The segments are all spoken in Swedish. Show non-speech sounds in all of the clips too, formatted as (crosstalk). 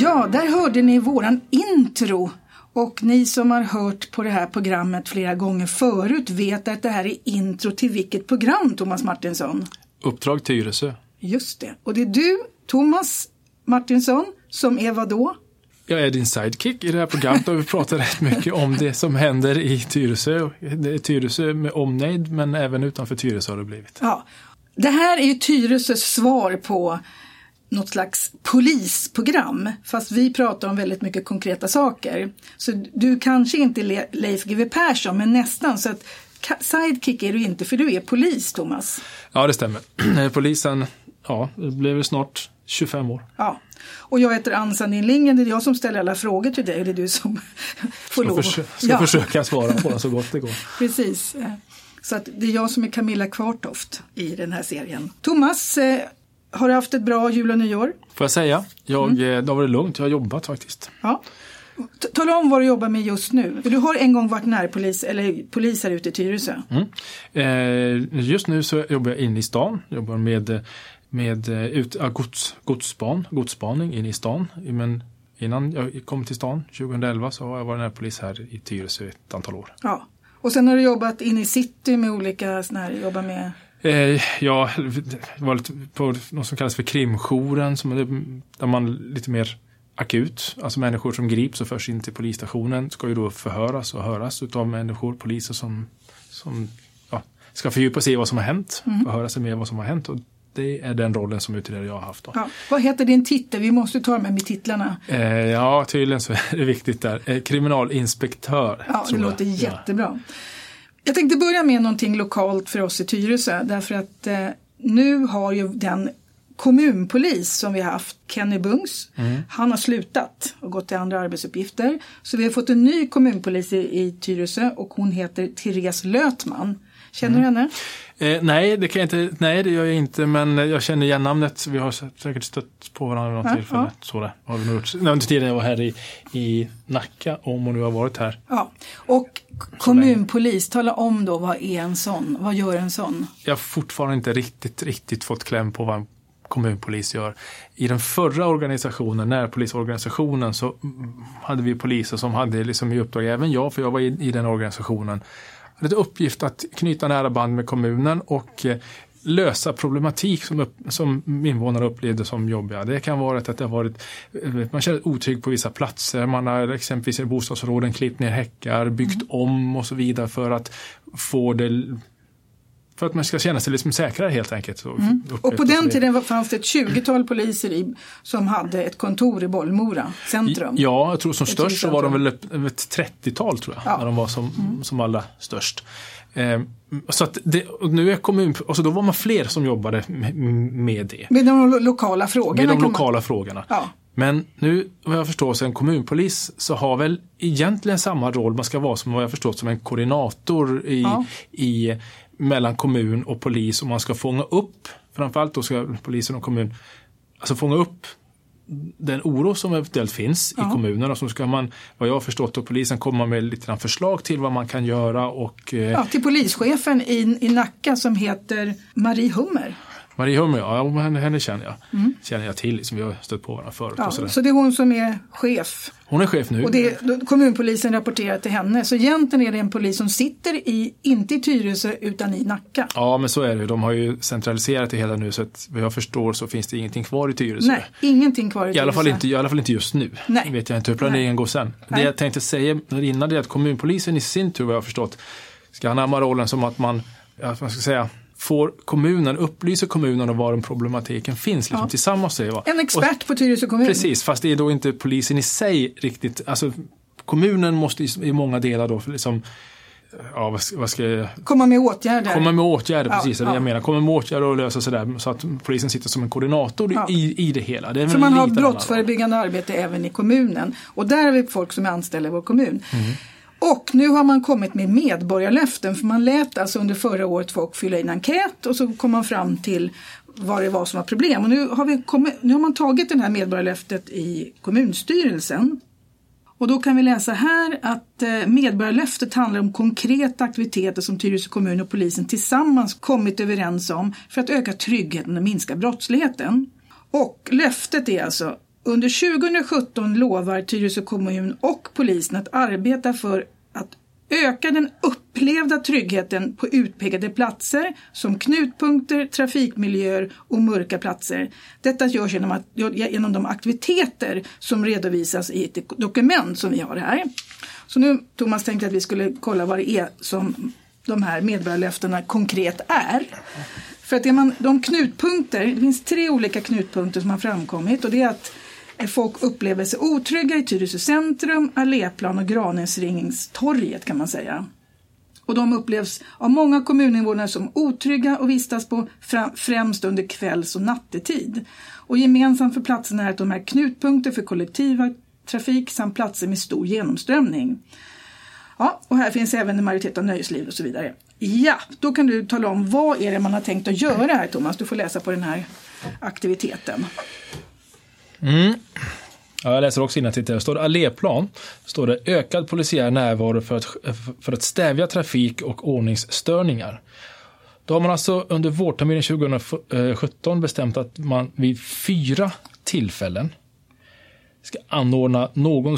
Ja, där hörde ni våran intro. Och ni som har hört på det här programmet flera gånger förut vet att det här är intro till vilket program, Thomas Martinsson? Uppdrag Tyresö. Just det. Och det är du, Thomas Martinsson, som är vad då? Jag är din sidekick i det här programmet och vi pratar rätt mycket om det som händer i Tyresö. Det är Tyresö med omnejd men även utanför Tyresö har det blivit. Ja. Det här är ju Tyresös svar på något slags polisprogram. Fast vi pratar om väldigt mycket konkreta saker. Så du kanske inte är Leif GW Persson men nästan. Så att sidekick är du inte för du är polis Thomas. Ja det stämmer. (clears throat) Polisen, ja det blev snart 25 år. Ja. Och jag heter Ann Sandin Lindgren, det är jag som ställer alla frågor till dig det är du som får lov. Ska, ska ja. försöka svara på dem så gott det går. (laughs) Precis. Så att det är jag som är Camilla Kvartoft i den här serien. Thomas, eh, har du haft ett bra jul och nyår? Får jag säga. Jag, mm. Eh, det har varit lugnt, jag har jobbat faktiskt. Ja. Tala om vad du jobbar med just nu. du har en gång varit närpolis, eller polis här ute i Tyresö. Mm. Eh, just nu så jobbar jag inne i stan. Jobbar med, med ut, äh, gods, godsspan, godsspaning inne i stan. Men innan jag kom till stan 2011 så har jag varit närpolis här i Tyresö ett antal år. Ja. Och sen har du jobbat inne i city med olika sådana här, jobba med Eh, ja, var lite på något som kallas för krimjouren, som är, där man lite mer akut, alltså människor som grips och förs in till polisstationen ska ju då förhöras och höras utav människor, poliser som, som ja, ska fördjupa sig i vad som har hänt, mm. förhöra sig med vad som har hänt. Och det är den rollen som utredare jag har haft. Då. Ja. Vad heter din titel? Vi måste ta med med titlarna. Eh, ja, tydligen så är det viktigt där. Eh, kriminalinspektör. Ja, det låter jag. jättebra. Ja. Jag tänkte börja med någonting lokalt för oss i Tyresö därför att eh, nu har ju den kommunpolis som vi har haft, Kenny Bungs, mm. han har slutat och gått till andra arbetsuppgifter. Så vi har fått en ny kommunpolis i, i Tyresö och hon heter Therese Lötman. Känner mm. du henne? Eh, nej, det kan jag inte, nej, det gör jag inte, men jag känner igen namnet. Vi har säkert stött på varandra vid något ja, tillfälle. Ja. Så det har vi nog gjort. Under tiden jag var här i, i Nacka, om hon nu har varit här. Ja, och kommunpolis, tala om då vad är en sån? Vad gör en sån? Jag har fortfarande inte riktigt, riktigt fått kläm på vad en kommunpolis gör. I den förra organisationen, närpolisorganisationen, så hade vi poliser som hade liksom i uppdrag, även jag, för jag var i, i den organisationen, hade uppgift att knyta nära band med kommunen och eh, lösa problematik som, upp, som invånare upplevde som jobbiga. Det kan vara att det har varit, eh, man känner otrygg på vissa platser, man har exempelvis i bostadsområden klippt ner häckar, byggt mm. om och så vidare för att få det för att man ska känna sig liksom säkrare helt enkelt. Mm. Och på den tiden fanns det ett 20-tal poliser i, som hade ett kontor i Bollmora centrum. Ja, jag tror som ett störst så var de väl ett 30-tal tror jag, ja. när de var som, mm. som allra störst. Eh, så att det, nu är kommun, alltså då var man fler som jobbade med, med det. Med de lokala frågorna? Med de lokala man... frågorna. Ja. Men nu vad jag förstår en kommunpolis så har väl egentligen samma roll, man ska vara som vad jag förstår som en koordinator i, ja. i mellan kommun och polis och man ska fånga upp, framförallt då ska polisen och kommun, alltså fånga upp den oro som eventuellt finns ja. i kommunen och så ska man, vad jag har förstått, och polisen komma med lite förslag till vad man kan göra och... Eh, ja, till polischefen i, i Nacka som heter Marie Hummer. Marie Hummer, ja, henne, henne känner jag. Mm. Känner jag till, liksom, vi har stött på varandra förut. Ja, så det är hon som är chef? Hon är chef nu. Och det, kommunpolisen rapporterar till henne. Så egentligen är det en polis som sitter i, inte i Tyresö utan i Nacka. Ja men så är det De har ju centraliserat det hela nu så att vad jag förstår så finns det ingenting kvar i Tyresö. Nej, ingenting kvar i Tyresö. I alla fall inte, i alla fall inte just nu. Nej. vet jag inte hur planeringen går sen. Nej. Det jag tänkte säga innan det är att kommunpolisen i sin tur vad jag har förstått ska anamma rollen som att man, ja, man ska säga får kommunen, upplyser kommunen om var problematiken finns liksom, ja. tillsammans. En expert och, på Tyresö kommun. Precis, fast det är då inte polisen i sig riktigt. Alltså, kommunen måste i, många delar då liksom Ja, vad ska, vad ska jag... Komma med åtgärder. Komma med åtgärder, ja, precis. Ja. Jag menar. Komma med åtgärder och lösa sådär så att polisen sitter som en koordinator ja. i, i det hela. Det För man har brottsförebyggande arbete även i kommunen. Och där har vi folk som är anställda i vår kommun. Mm. Och nu har man kommit med medborgarlöften för man lät alltså under förra året folk fylla i en enkät och så kom man fram till vad det var som var problem. Och nu har, vi kommit, nu har man tagit det här medborgarlöftet i kommunstyrelsen. Och då kan vi läsa här att eh, medborgarlöftet handlar om konkreta aktiviteter som Tyresö kommun och polisen tillsammans kommit överens om för att öka tryggheten och minska brottsligheten. Och löftet är alltså under 2017 lovar Tyresö kommun och polisen att arbeta för att öka den upplevda tryggheten på utpekade platser som knutpunkter, trafikmiljöer och mörka platser. Detta görs genom, att, genom de aktiviteter som redovisas i ett dokument som vi har här. Så nu Thomas tänkte att vi skulle kolla vad det är som de här medborgarlöftena konkret är. För att det man, de knutpunkter, det finns tre olika knutpunkter som har framkommit och det är att folk upplever sig otrygga i Tyresö centrum, Alléplan och Granäsringstorget kan man säga. Och de upplevs av många kommuninvånare som otrygga och vistas på främst under kvälls och nattetid. Och gemensamt för platserna är att de är knutpunkter för kollektiva trafik samt platser med stor genomströmning. Ja, och här finns även en majoritet av nöjesliv och så vidare. Ja, då kan du tala om vad är det man har tänkt att göra här Thomas? Du får läsa på den här aktiviteten. Mm. Ja, jag läser också innantill. Det står det alléplan. står det ökad polisiär närvaro för att, för att stävja trafik och ordningsstörningar. Då har man alltså under vårterminen 2017 bestämt att man vid fyra tillfällen ska anordna någon,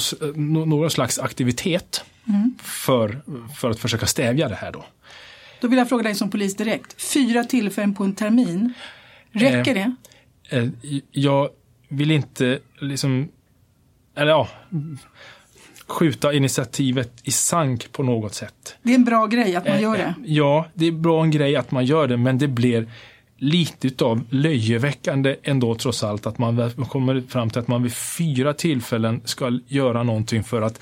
någon slags aktivitet mm. för, för att försöka stävja det här. Då. då vill jag fråga dig som polis direkt. Fyra tillfällen på en termin, räcker eh, det? Eh, jag vill inte liksom, eller ja, skjuta initiativet i sank på något sätt. Det är en bra grej att man gör det. Eh, ja, det är bra en grej att man gör det, men det blir lite av löjeväckande ändå trots allt att man kommer fram till att man vid fyra tillfällen ska göra någonting för att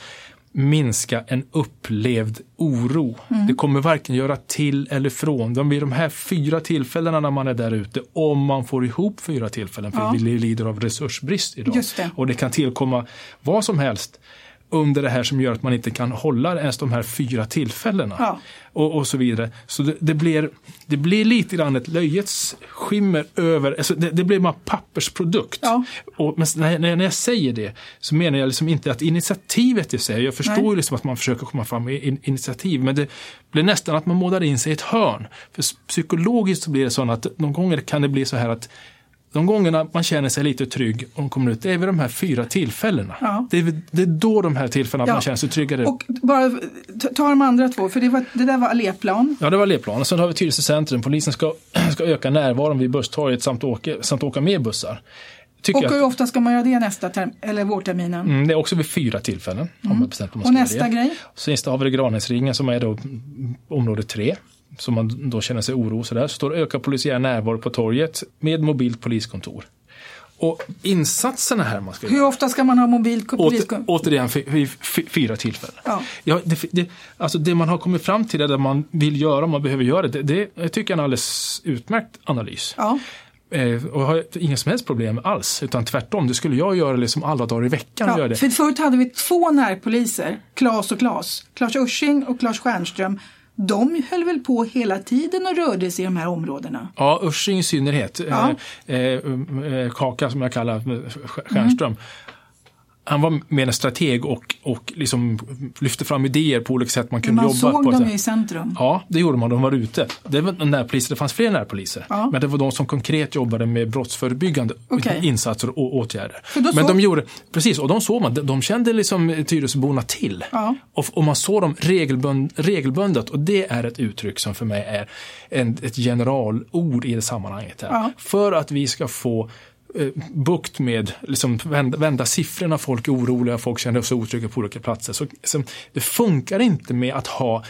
minska en upplevd oro. Mm. Det kommer varken göra till eller från. De vid de här fyra tillfällena när man är där ute, om man får ihop fyra tillfällen, för ja. vi lider av resursbrist idag. Det. Och det kan tillkomma vad som helst under det här som gör att man inte kan hålla ens de här fyra tillfällena. Ja. Och, och, så vidare. Så det, det, blir, det blir lite grann ett löjets skimmer över, alltså det, det blir bara pappersprodukt. Ja. Och, men när, när jag säger det så menar jag liksom inte att initiativet i sig, jag förstår ju liksom att man försöker komma fram med in, initiativ, men det blir nästan att man målar in sig i ett hörn. För psykologiskt så blir det så att någon gånger kan det bli så här att de gångerna man känner sig lite trygg och kommer ut, det är vid de här fyra tillfällena. Ja. Det, är, det är då de här tillfällena ja. man känner sig tryggare. Och bara ta de andra två, för det, var, det där var alléplan. Ja, det var alléplan. Och sen har vi Tyresö centrum. Polisen ska, (clears throat) ska öka närvaron vid busstorget samt åka, samt åka med bussar. Tycker och hur ofta ska man göra det nästa term, eller vårterminen? Mm, det är också vid fyra tillfällen. Mm. Har man bestämt man och nästa det. grej? Sen har vi Granäsringen som är då område tre som man då känner sig oro så där, så står öka polisiär närvaro på torget med mobilt poliskontor. Och insatserna här man ska Hur ofta ska man ha mobilt poliskontor? återigen fyra tillfällen. Ja. Ja, det, det, alltså det man har kommit fram till, det man vill göra, man behöver göra det, det, det tycker jag är en alldeles utmärkt analys. Ja. Eh, och har inga som helst problem alls, utan tvärtom, det skulle jag göra liksom alla dagar i veckan. Ja, göra det. För förut hade vi två närpoliser, Klas och Klas, Klas Ursing och Klas Stjernström de höll väl på hela tiden och rörde sig i de här områdena? Ja, Ursing i synnerhet. Ja. Eh, eh, eh Kaka som jag kallar Stjernström. Mm han var mer en strateg och, och liksom lyfte fram idéer på olika sätt man kunde man jobba. Man såg dem i centrum. Ja, det gjorde man. De var ute. Det var närpoliser, det fanns fler närpoliser. Ja. Men det var de som konkret jobbade med brottsförebyggande okay. insatser och åtgärder. Men såg... de gjorde, precis, och de såg man, de kände liksom Tyresöborna till. Ja. Och, och, man såg dem regelbund, regelbundet och det är ett uttryck som för mig är en, ett generalord i det sammanhanget. Här. Ja. För att vi ska få Eh, bukt med, liksom vända, vända siffrorna, folk är oroliga, folk känner sig otrygga på olika platser. Så, så, det funkar inte med att ha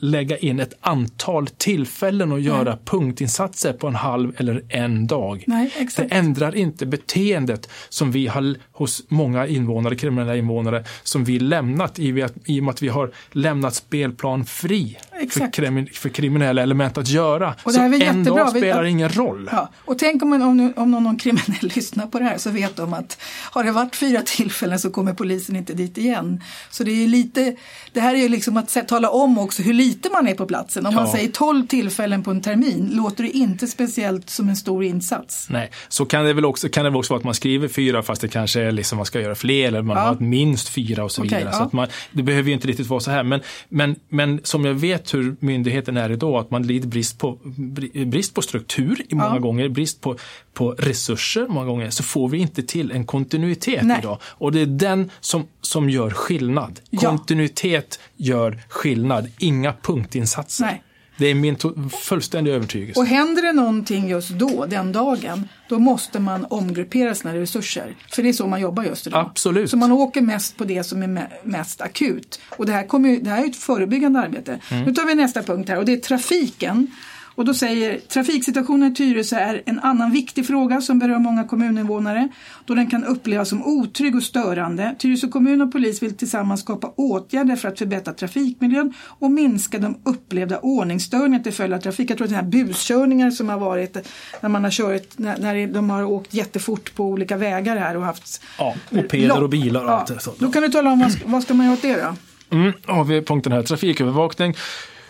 lägga in ett antal tillfällen och göra Nej. punktinsatser på en halv eller en dag. Nej, det ändrar inte beteendet som vi har hos många invånare, kriminella invånare, som vi lämnat i, i och med att vi har lämnat spelplan fri för, krimi, för, kriminella element att göra. Och så en dag spelar vi, ingen roll. Ja. Och tänk om, om, om någon, någon kriminell (laughs) lyssnar på det här så vet de att har det varit fyra tillfällen så kommer polisen inte dit igen. Så det är lite, det här är ju liksom att tala om också hur lite man är på platsen. Om Ja. man säger 12 tillfällen på en termin låter det inte speciellt som en stor insats. Nej, så kan det väl också, kan det också vara att man skriver fyra fast det kanske är liksom man ska göra fler eller man Ja. har minst fyra och så Okej, vidare. ja. Så att man, det behöver ju inte riktigt vara så här. Men, men, men som jag vet hur myndigheten är idag, att man lider brist på, bri- brist på struktur i många gånger, brist på, på resurser många gånger, så får vi inte till en kontinuitet Nej. idag. Och det är den som, som gör skillnad. Ja. Kontinuitet gör skillnad, inga punktinsatser. Nej. Det är min fullständiga övertygelse. Och händer det någonting just då, den dagen, då måste man omgruppera sina resurser. För det är så man jobbar just idag. Absolut. Så man åker mest på det som är me- mest akut. Och det här, kommer det här är ett förebyggande arbete. Mm. Nu tar vi nästa punkt här och det är trafiken. Och då säger trafiksituationen i Tyresö är en annan viktig fråga som berör många kommuninvånare då den kan upplevas som otrygg och störande. Tyresö kommun och polis vill tillsammans skapa åtgärder för att förbättra trafikmiljön och minska de upplevda ordningsstörningar till följd av trafik. Jag tror att det här buskörningar som har varit när man har kört, när, när de har åkt jättefort på olika vägar här och haft Ja, mopeder och bilar och ja. allt sånt. Då kan du tala om vad, ska- vad ska man göra åt det då? Mm, har vi punkten här, trafikövervakning.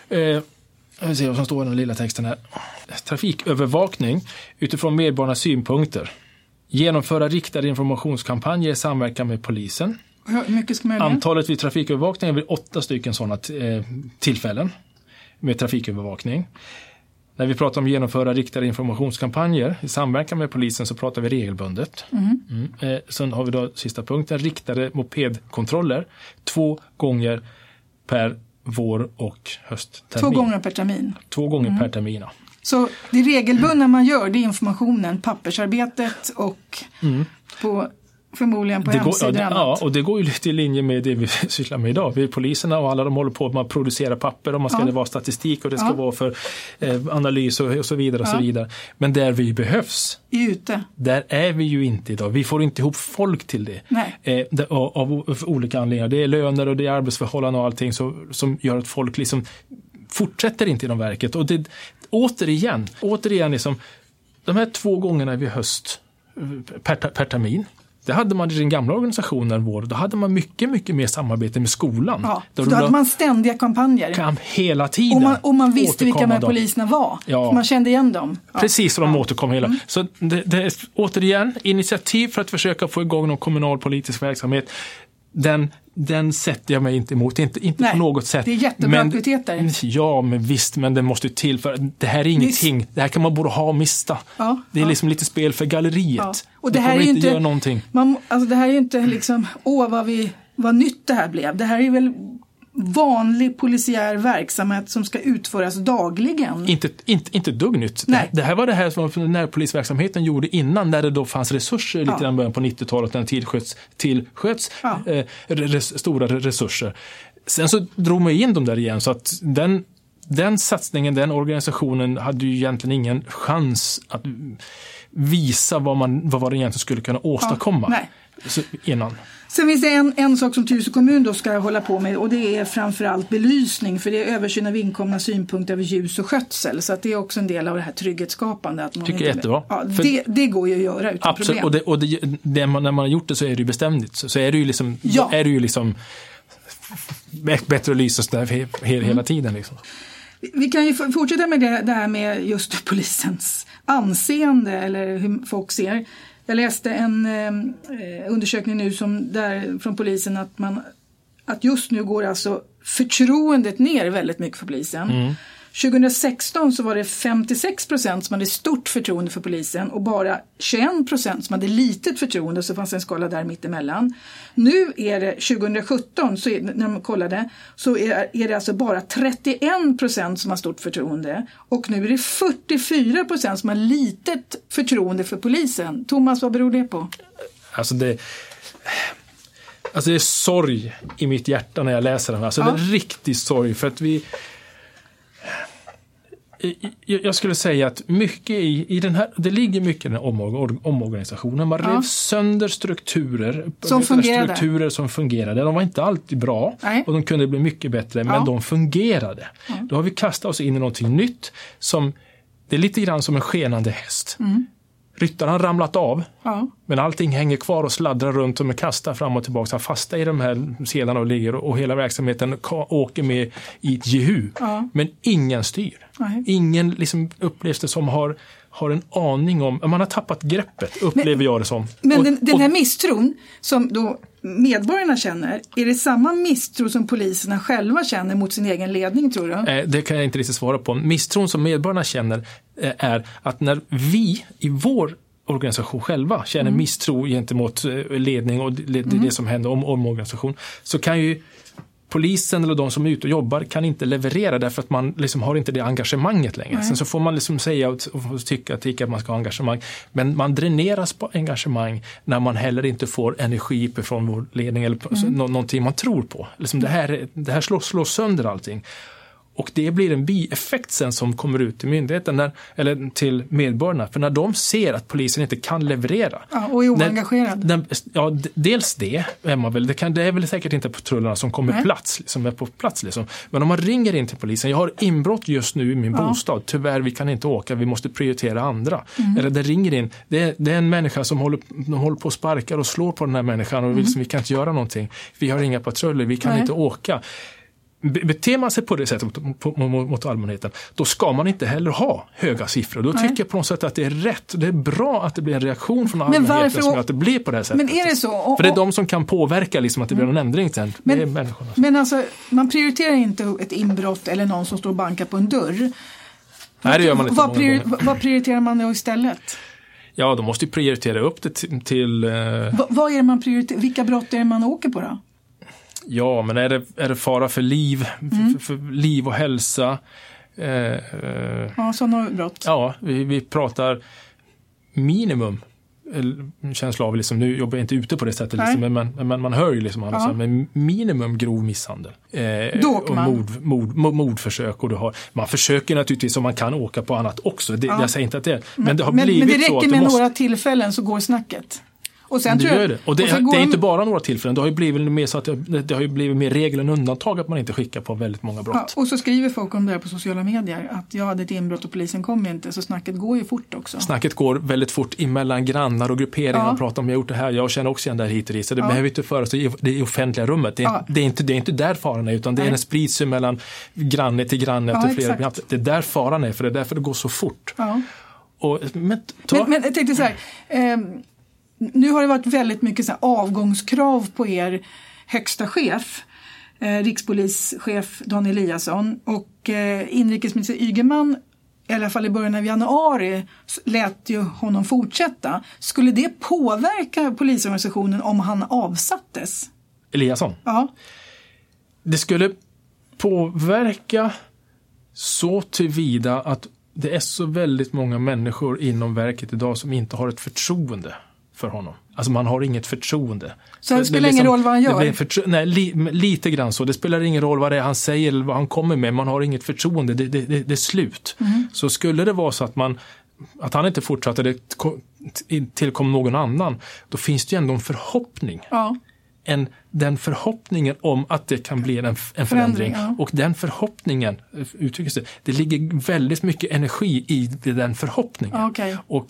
Eh, vill se vad som står i den lilla texten här. Trafikövervakning utifrån medborgarnas synpunkter. Genomföra riktade informationskampanjer i samverkan med polisen. Hur mycket ska man göra? Antalet vid trafikövervakning är väl åtta stycken sådana eh, tillfällen med trafikövervakning. När vi pratar om genomföra riktade informationskampanjer i samverkan med polisen så pratar vi regelbundet. Mm. Eh, sen har vi då sista punkten, riktade mopedkontroller två gånger per vår och hösttermin. Två gånger per termin. Två gånger per termin. ja. Så det regelbundna man gör det är informationen, pappersarbetet och på, förmodligen på. Det går, ja, hemsidor och ja, annat. och det går ju lite i linje med det vi (laughs) sysslar med idag. Vi är poliserna och alla de håller på att producera papper och man ska Ja. vara statistik och det ska Ja. vara för eh, analys och, och så vidare. och så Ja. vidare. Men där vi behövs, ute. där är vi ju inte idag. Vi får inte ihop folk till det. Eh, det av, av, olika anledningar. Det är löner och det är arbetsförhållanden och allting så, som gör att folk liksom fortsätter inte inom verket. Och det, återigen, återigen liksom, de här två gångerna vid höst eh, per, per termin. Det hade man i den gamla organisationen vår. Då hade man mycket, mycket mer samarbete med skolan. Ja, de då hade la man ständiga kampanjer. kamp hela tiden. Och man, och man visste vilka med då. poliserna var. Ja. Man kände igen dem. Ja. Precis, så de återkom hela. Mm. Så det, det återigen initiativ för att försöka få igång någon kommunal politisk verksamhet. Den, den sätter jag mig inte emot, inte, inte Nej, på något sätt. det är jättebra aktiviteter. Ja, men visst, men det måste till för det här är ingenting. Det här kan man både ha och mista. Ja, det är ja. liksom lite spel för galleriet. Ja. Och det här är inte inte, göra någonting. Man, alltså det här är ju inte liksom, åh vad, vi, vad nytt det här blev. Det här är väl vanlig polisiär verksamhet som ska utföras dagligen. Inte, inte, inte dugg nytt. Nej. Det här var det här som närpolisverksamheten gjorde innan när det då fanns resurser lite Ja. i början på 90-talet när det tillsköts, tillsköts Ja. eh, res, stora resurser. Sen så drog man in dem där igen så att den, den satsningen, den organisationen hade ju egentligen ingen chans att visa vad, man, vad var det egentligen skulle kunna åstadkomma. nej. Så, innan. Sen finns det en, en sak som Tyresö kommun då ska hålla på med och det är framförallt belysning för det är översyn av inkomna synpunkter över ljus och skötsel. Så att det är också en del av det här trygghetsskapande. Att man Tycker är jättebra. Ja, det, det går ju att göra utan Absolut, problem. och, det, och det, det, man- när man har gjort det så är det ju beständigt. Så, så är det ju liksom, Ja. är det ju liksom bättre att lysa sådär he, he, Mm. hela tiden. Liksom. Vi kan ju fortsätta med det, det här med just polisens anseende eller hur folk ser. Jag läste en eh, undersökning nu som där, från polisen att, man, att just nu går alltså förtroendet ner väldigt mycket för polisen. Mm. 2016 så var det 56 procent som hade stort förtroende för polisen och bara 21 procent som hade litet förtroende så fanns en skala där mittemellan. Nu är det 2017, så är, när man kollade, så är, är det alltså bara 31 procent som har stort förtroende och nu är det 44 procent som har litet förtroende för polisen. Thomas, vad beror det på? Alltså det, alltså det är sorg i mitt hjärta när jag läser den. Alltså Ja. det är riktig sorg för att vi jag skulle säga att mycket i, i den här, det ligger mycket i den här omorg- omorganisationen. Man Ja. rev sönder strukturer. Som fungerade. Strukturer som fungerade. De var inte alltid bra Nej. och de kunde bli mycket bättre, men Ja. de fungerade. Då har vi kastat oss in i någonting nytt som, det är lite grann som en skenande häst. Mm. Ryttaren har ramlat av Ja. Men allting hänger kvar och sladdrar runt och med kastar fram och tillbaka, så fasta i de här sedlarna och ligger och hela verksamheten åker med i ett jehu. Ja. Men ingen styr. Nej. Ingen liksom upplevs det som har har en aning om, man har tappat greppet upplever men, jag det som. Men och, den, den, här misstron som då medborgarna känner, är det samma misstro som poliserna själva känner mot sin egen ledning tror du? Eh, det kan jag inte riktigt svara på. Misstron som medborgarna känner är att när vi i vår organisation själva känner mm. misstro gentemot eh, ledning och det, mm. det som händer om omorganisation så kan ju polisen eller de som är ute och jobbar kan inte leverera därför att man liksom har inte det engagemanget längre. Nej. Sen så får man liksom säga och, tycka, att man ska ha engagemang. Men man dräneras på engagemang när man heller inte får energi från vår ledning eller mm. någonting man tror på. Liksom det här, det här slår, slår sönder allting. Och det blir en bieffekt sen som kommer ut till myndigheten, när, eller till medborgarna. För när de ser att polisen inte kan leverera. Ja, och är oengagerad. Den, ja, dels det är man väl. Det, kan, det är väl säkert inte patrullerna som kommer plats, liksom, är på plats. Liksom. Men om man ringer in till polisen, jag har inbrott just nu i min ja. bostad, tyvärr vi kan inte åka, vi måste prioritera andra. Mm. Eller det ringer in, det är, det är en människa som håller, håller på och sparkar och slår på den här människan och mm. liksom, vi kan inte göra någonting. Vi har inga patruller, vi kan Nej. inte åka beter man sig på det sättet mot, mot, allmänheten, då ska man inte heller ha höga siffror. Då Nej. tycker jag på något sätt att det är rätt. Det är bra att det blir en reaktion från allmänheten men varför, som gör att det blir på det här sättet. Men är det så? Och, För det är de som kan påverka liksom, att det blir någon ändring sen. Men, det är människorna. men alltså, man prioriterar inte ett inbrott eller någon som står och bankar på en dörr. Nej, det gör man inte vad, priori vad prioriterar man då istället? Ja, de måste ju prioritera upp det till... till eh... vad är man prioriterar? Vilka brott är det man åker på då? Ja, men är det, är det fara för liv, mm. för, för, liv och hälsa? Eh, eh, ja, sådana brott. Ja, vi, vi pratar minimum känsla av, liksom, nu jobbar jag inte ute på det sättet, liksom, men, man, men man hör ju liksom alla, ja. men minimum grov misshandel. Eh, och mord, mord, mord, mordförsök och du har, man försöker naturligtvis om man kan åka på annat också, det, ja. jag säger inte att det är, men det har men, blivit så. Men det räcker med måste... några tillfällen så går snacket. Och sen det gör det. Och det, och det är inte bara några tillfällen. Det har ju blivit mer, så att det, det, har ju blivit mer regel än undantag att man inte skickar på väldigt många brott. Ja, och så skriver folk om det här på sociala medier. Att jag hade ett inbrott och polisen kom inte. Så snacket går ju fort också. Snacket går väldigt fort emellan grannar och grupperingar. Ja. Man pratar om jag har gjort det här. Jag känner också igen det här hit och dit. Så det ja. behöver inte föras i det offentliga rummet. Det är, ja. det är, inte, det är inte där faran är. Utan det är den sprids mellan granne till granne. Ja, till flera, det är där faran är. För det är därför det går så fort. Och, men, ta... men, men jag tänkte så här. Eh, nu har det varit väldigt mycket så avgångskrav på er högsta chef, eh, rikspolischef Dan Eliasson och eh, inrikesminister Ygeman i alla fall i början av januari lät ju honom fortsätta. Skulle det påverka polisorganisationen om han avsattes? Eliasson? Ja. Det skulle påverka så tillvida att det är så väldigt många människor inom verket idag som inte har ett förtroende för honom. Alltså man har inget förtroende. Så det spelar liksom, ingen roll vad han gör? nej, li, lite grann så. Det spelar ingen roll vad det är han säger eller vad han kommer med. Man har inget förtroende. Det, det, det, det är slut. Mm. Så skulle det vara så att man att han inte fortsatte, det tillkom någon annan, då finns det ju ändå en förhoppning. Ja. En, den förhoppningen om att det kan bli en, en förändring. förändring ja. Och den förhoppningen, uttrycker sig, det ligger väldigt mycket energi i den förhoppningen. Okay. Och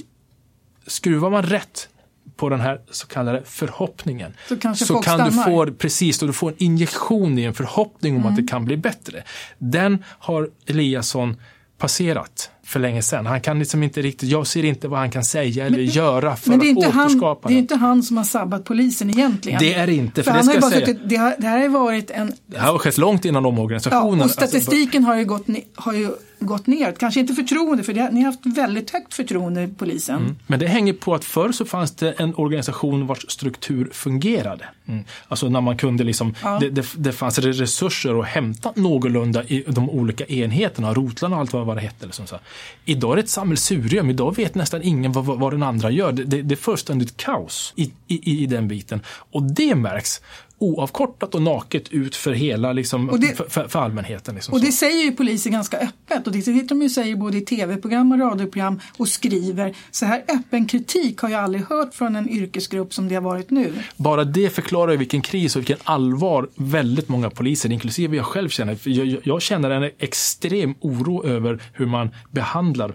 skruvar man rätt på den här så kallade förhoppningen. Så, så kan du få, precis, du får en injektion i en förhoppning om mm. att det kan bli bättre. Den har Eliasson passerat för länge sedan. Han kan liksom inte riktigt, jag ser inte vad han kan säga eller men, göra för men det är inte att återskapa han, Det är inte han som har sabbat polisen egentligen. Det är inte, för, för det ska jag säga. Suttit, det, har, det här har varit en... Det här har skett långt innan omorganisationen. Ja, och statistiken alltså, har ju gått, har ju gått ner. Kanske inte förtroende, för det, ni har haft väldigt högt förtroende i polisen. Mm. Men det hänger på att förr så fanns det en organisation vars struktur fungerade. Mm. Alltså när man kunde liksom, ja. det, det, det, fanns resurser att hämta någorlunda i de olika enheterna, rotlarna och allt vad det hette. Liksom så. Idag är det ett sammelsurium, idag vet nästan ingen vad, vad den andra gör. Det, det, det är fullständigt kaos i, i, i den biten. Och det märks oavkortat och naket ut för hela liksom, det, för, för, allmänheten. Liksom och det säger ju polisen ganska öppet och det sitter de ju säger både i tv-program och radioprogram och skriver. Så här öppen kritik har jag aldrig hört från en yrkesgrupp som det har varit nu. Bara det förklarar vilken kris och vilken allvar väldigt många poliser, inklusive jag själv känner. Jag, jag känner en extrem oro över hur man behandlar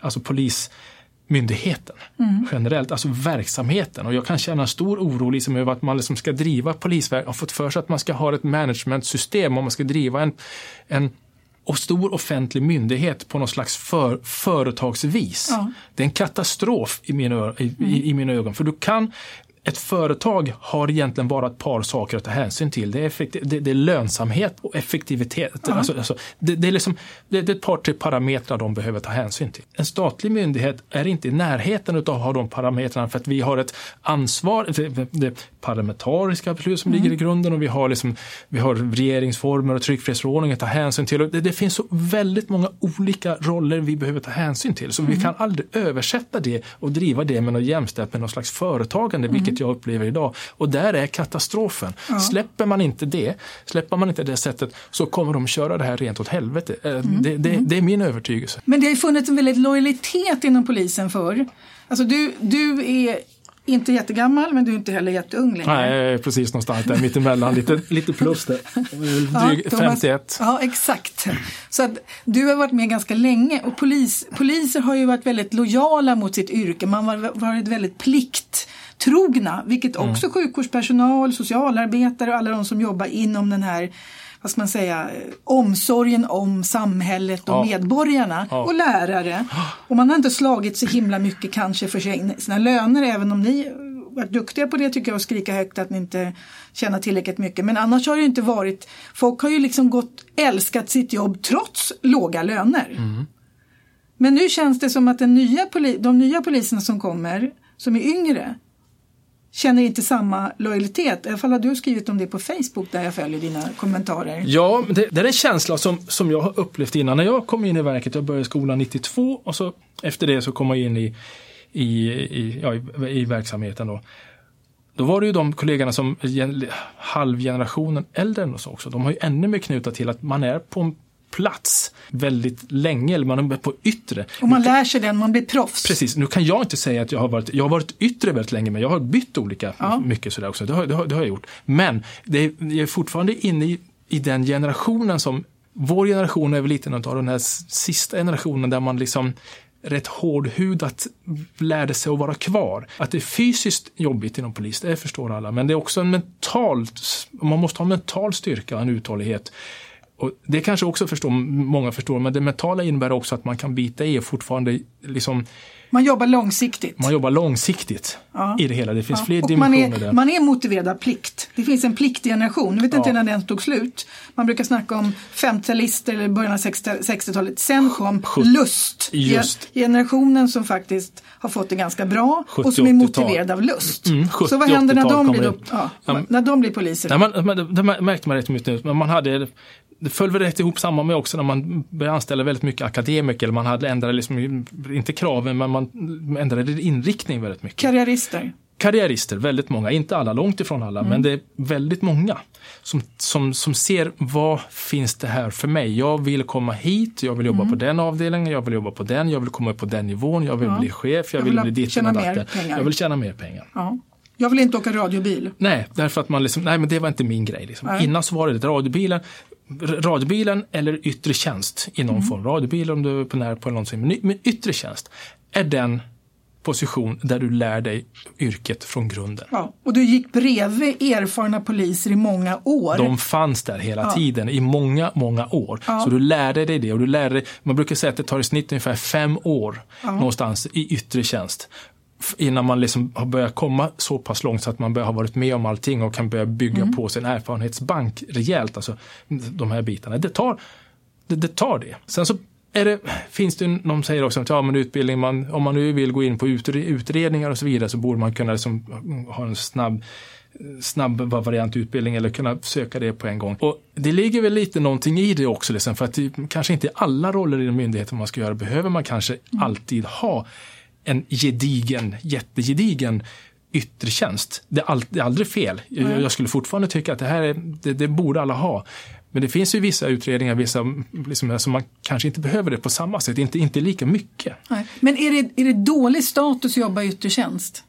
alltså polis myndigheten generellt, alltså verksamheten. Och jag kan känna stor oro liksom över att man liksom ska driva polisverk har fått för sig att man ska ha ett managementsystem och man ska driva en, en och stor offentlig myndighet på något slags för, företagsvis. Ja. Det är en katastrof i mina, i, i, i mina ögon. För du kan ett företag har egentligen bara ett par saker att ta hänsyn till. Det är, effektiv, det, det är lönsamhet och effektivitet. Mm. Alltså, alltså, det, det, är liksom, det, det, är ett par, tre parametrar de behöver ta hänsyn till. En statlig myndighet är inte i närheten av att ha de parametrarna för att vi har ett ansvar, det, parlamentariska beslut som mm. ligger i grunden och vi har, liksom, vi har regeringsformer och tryckfrihetsförordningen att ta hänsyn till. Det, finns så väldigt många olika roller vi behöver ta hänsyn till så mm. vi kan aldrig översätta det och driva det med något jämställt med något slags företagande, vilket jag upplever idag. Och där är katastrofen. Ja. Släpper man inte det, släpper man inte det sättet så kommer de köra det här rent åt helvete. Eh, mm. Det, det, det, är min övertygelse. Men det har ju funnits en väldigt lojalitet inom polisen för. Alltså du, du är inte jättegammal men du är inte heller jätteung längre. Nej, precis någonstans där mittemellan, lite, (laughs) lite plus där. Dryg, ja, 51. Ja, exakt. Så att du har varit med ganska länge och polis, poliser har ju varit väldigt lojala mot sitt yrke. Man har varit väldigt plikt trogna, vilket mm. också mm. sjukvårdspersonal, socialarbetare och alla de som jobbar inom den här vad ska man säga, omsorgen om samhället och ja. medborgarna ja. och lärare. Och man har inte slagit så himla mycket kanske för sina löner även om ni varit duktiga på det tycker jag att skrika högt att ni inte tjänar tillräckligt mycket. Men annars har det inte varit, folk har ju liksom gått, älskat sitt jobb trots låga löner. Mm. Men nu känns det som att den nya de nya poliserna som kommer, som är yngre, känner inte samma lojalitet. I alla fall har du skrivit om det på Facebook där jag följer dina kommentarer. Ja, det, det är en känsla som, som jag har upplevt innan. När jag kom in i verket, jag började skolan 92 och så efter det så kom jag in i, i, i, ja, i, i verksamheten. Då. Då var det ju de kollegorna som halvgenerationen äldre än oss också. De har ju ännu mer knutat till att man är på en plats väldigt länge, eller man är på yttre. Och man lär sig den, man blir proffs. Precis, nu kan jag inte säga att jag har varit, jag har varit yttre väldigt länge, men jag har bytt olika ja. mycket sådär också. Det har, det har, det har jag gjort. Men det är, jag är fortfarande inne i, i den generationen som, vår generation är väl lite av den här sista generationen där man liksom rätt hårdhudat lärde sig att vara kvar. Att det är fysiskt jobbigt inom polis, det förstår alla, men det är också en mental, man måste ha mental styrka och en uthållighet och det kanske också förstår, många förstår, men det mentala innebär också att man kan bita i och fortfarande liksom man jobbar långsiktigt. Man jobbar långsiktigt ja. i det hela. Det finns ja. fler och dimensioner man är, där. Man är motiverad av plikt. Det finns en pliktgeneration. Jag vet inte ja. när den tog slut. Man brukar snacka om 50-talister eller början av 60-talet. Sen kom lust. Just. Generationen som faktiskt har fått det ganska bra och som är motiverad av lust. Mm, så vad händer när de, blir, upp, ja, när de blir poliser? Man, man, det märkte man rätt mycket nu. Man hade det föll väl rätt ihop samma med också när man började anställa väldigt mycket akademiker. Man hade ändrat, liksom, inte kraven, men man ändrade inriktning väldigt mycket. Karriärister? Karriärister, väldigt många. Inte alla, långt ifrån alla, mm. men det är väldigt många som, som, som ser vad finns det här för mig? Jag vill komma hit, jag vill jobba mm. på den avdelningen, jag vill jobba på den, jag vill komma upp på den nivån, jag vill ja. bli chef, jag, jag vill, vill bli ditt och Jag vill tjäna mer pengar. Ja. Jag vill inte åka radiobil. Nej, därför att man liksom, nej men det var inte min grej. Liksom. Innan så var det radiobilen, radiobilen eller yttre tjänst i någon mm. form. Radiobil om du är på Närpo eller någonting. Men, yttre tjänst är den position där du lär dig yrket från grunden. Ja, och du gick bredvid erfarna poliser i många år. De fanns där hela ja. tiden i många, många år. Ja. Så du lärde dig det och du lärde man brukar säga att det tar i snitt ungefär fem år någonstans i yttre tjänst innan man liksom har börjat komma så pass långt så att man ha varit med om allting och kan börja bygga mm. på sin erfarenhetsbank rejält. Alltså de här bitarna. Det tar det, det, tar det. Sen så det, finns det, de säger också att ja, men utbildning, man, om man nu vill gå in på utredningar och så vidare så borde man kunna liksom ha en snabb snabb variant utbildning eller kunna söka det på en gång. Och Det ligger väl lite någonting i det också, liksom, för att det, kanske inte alla roller i en myndighet man ska göra behöver man kanske mm. alltid ha en gedigen, jättegedigen yttre tjänst. Det är, all, det är aldrig fel. Mm. Jag skulle fortfarande tycka att det här är, det, det, borde alla ha. Men det finns ju vissa utredningar vissa, liksom, som man kanske inte behöver det på samma sätt, inte, inte lika mycket. Nej. Men är det, är det dålig status att jobba i yttre tjänst?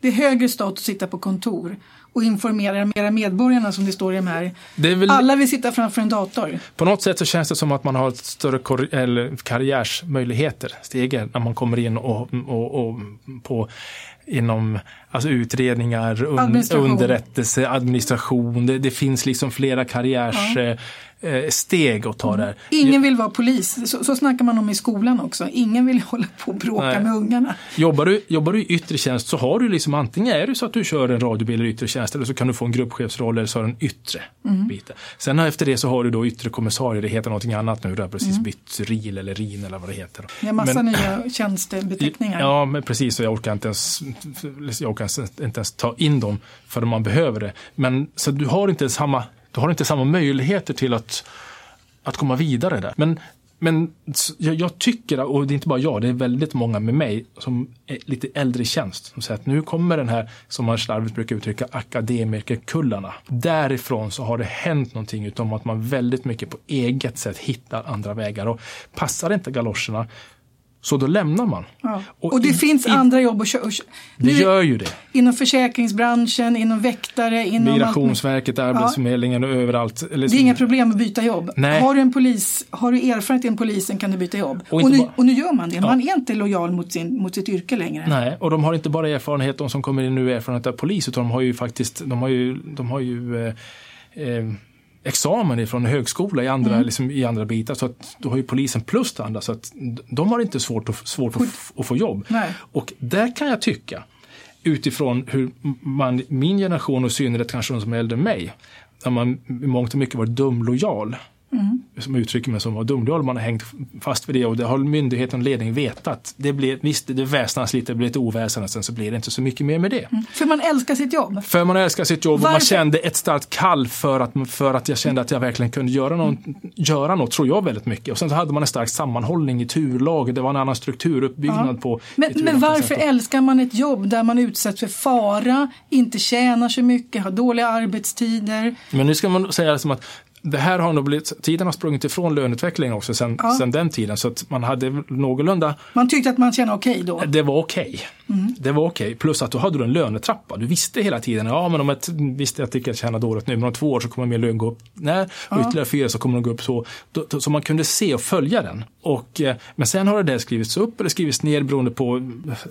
Det är högre status att sitta på kontor. Och informera mera medborgarna som det står i de här. väl... Alla vill sitta framför en dator. På något sätt så känns det som att man har ett större karriärsmöjligheter, stegar, när man kommer in och, och, och på inom alltså utredningar, administration. underrättelse, administration. Det, det, finns liksom flera karriärs... Ja. Eh, steg att ta mm. där. Ingen vill vara polis, så, så snackar man om i skolan också. Ingen vill hålla på och bråka Nej. med ungarna. Jobbar du, jobbar du i yttre tjänst så har du liksom antingen är det så att du kör en radiobil i yttre tjänst eller så kan du få en gruppchefsroll eller så har du en yttre mm. bit. Sen efter det så har du då yttre kommissarie, det heter någonting annat nu, du har precis mm. bytt RIL eller RIN eller vad det heter. Det är massa men, nya tjänstebeteckningar. Ja, men precis, så jag orkar inte ens, jag orkar inte ens ta in dem förrän man behöver det. Men så du har inte samma du har inte samma möjligheter till att, att komma vidare där. Men, men jag, jag, tycker, och det är inte bara jag, det är väldigt många med mig som är lite äldre i tjänst. Som säger att nu kommer den här, som man slarvigt brukar uttrycka, akademikerkullarna. Därifrån så har det hänt någonting utom att man väldigt mycket på eget sätt hittar andra vägar. Och passar inte galoscherna så då lämnar man. Ja. Och, och, det i, finns i, andra jobb att köra. Det gör ju det. Inom försäkringsbranschen, inom väktare, inom Migrationsverket, Arbetsförmedlingen ja. och överallt. Eller, det är inga problem att byta jobb. Nej. Har du en polis, har du erfarenhet inom polisen kan du byta jobb. Och, och, nu, och nu, gör man det. Ja. Man är inte lojal mot, sin, mot sitt yrke längre. Nej, och de har inte bara erfarenhet, de som kommer in nu, erfarenhet av polis, utan de har ju faktiskt, de har ju, de har ju eh, eh, examen från högskola i andra, mm. liksom, i andra bitar. Så att då har ju polisen plus det andra. Så att de har inte svårt, att, svårt att, att få jobb. Nej. Och där kan jag tycka, utifrån hur man, min generation och i synnerhet kanske de som är äldre än mig, där man i mångt och mycket varit dumlojal. Mm. Som uttrycker mig som var dumdålig. Man har hängt fast vid det och det har myndigheten och ledningen vetat. Det blir, visst, det väsnas lite, det blir ett oväsen sen så blir det inte så mycket mer med det. Mm. För man älskar sitt jobb? För man älskar sitt jobb Varför? och man kände ett starkt kall för att, för att jag kände att jag verkligen kunde göra, någon, mm. göra något, tror jag väldigt mycket. Och sen så hade man en stark sammanhållning i turlag, det var en annan strukturuppbyggnad ja. på Men, men varför älskar man ett jobb där man utsätts för fara, inte tjänar så mycket, har dåliga arbetstider? Men nu ska man säga som att det här har nog blivit, tiden har sprungit ifrån löneutvecklingen också sen, ja. sen den tiden så att man hade någorlunda Man tyckte att man tjänade okej okay då? Det var okej. Okay. Mm. Det var okej. Okay. Plus att då hade du en lönetrappa. Du visste hela tiden, ja men om ett, visst jag tycker jag tjänar dåligt nu, men om två år så kommer min lön gå upp. Nej, och ja. ytterligare fyra så kommer den gå upp så. Då, då, så man kunde se och följa den. Och, eh, men sen har det där skrivits upp eller skrivits ner beroende på,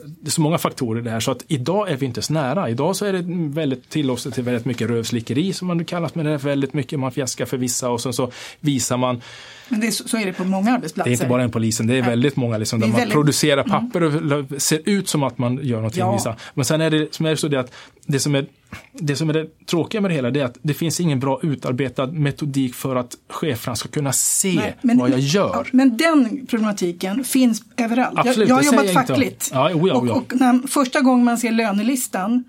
det är så många faktorer det så att idag är vi inte så nära. Idag så är det väldigt tillåtet till väldigt mycket rövslickeri som man kallas, men det är väldigt mycket man fjäskar för vissa och sen så visar man men det är, så är det på många arbetsplatser. Det är inte bara en polisen, det är väldigt många liksom, där man väldigt... producerar mm. papper och ser ut som att man gör någonting. Ja. Men sen är det, som är det så det att det som är det som är det tråkiga med det hela är att det finns ingen bra utarbetad metodik för att cheferna ska kunna se Nej, men, vad jag gör. Men den problematiken finns överallt. Absolut, jag, jag har jobbat fackligt. Ja, oh ja, oh ja. Och, och när, första gången man ser lönelistan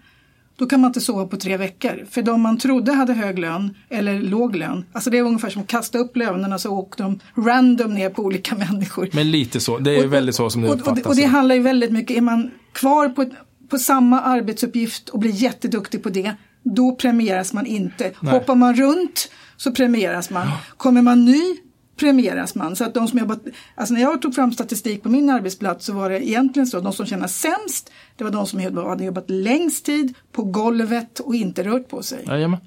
då kan man inte sova på tre veckor. För de man trodde hade hög lön eller låg lön, alltså det är ungefär som att kasta upp lönerna så åker de random ner på olika (laughs) människor. Men lite så, det är och, väldigt så som det uppfattas. Och, och det handlar ju väldigt mycket, är man kvar på, på samma arbetsuppgift och blir jätteduktig på det, då premieras man inte. Nej. Hoppar man runt så premieras man. Kommer man ny premieras man. Så att de som jobbat, alltså när jag tog fram statistik på min arbetsplats så var det egentligen så att de som tjänade sämst det var de som hade jobbat längst tid på golvet och inte rört på sig. Jajamän.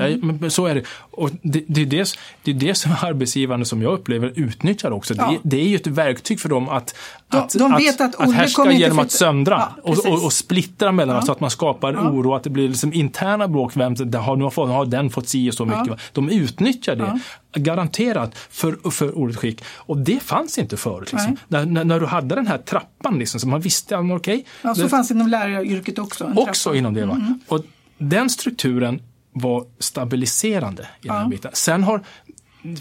Mm. men så är det. Och det, det, är det, det är det som (laughs) arbetsgivarna som jag upplever utnyttjar också. Ja. Det, det, är ju ett verktyg för dem att, de, att, de vet att, att, att härska genom att söndra ja, och, och, och, splittra mellan ja. så att man skapar ja. oro, att det blir liksom interna bråk. Vem, har, nu har, har den fått si och så mycket. De utnyttjar det garanterat för, för ordet skick. Och det fanns inte förut. Liksom. När, när, när, du hade den här trappan liksom, så man visste, okej. Okay, ja, så det, fanns det inom läraryrket också. Också inom det. Va? Mm. Och den strukturen var stabiliserande i ja. den här biten. Sen har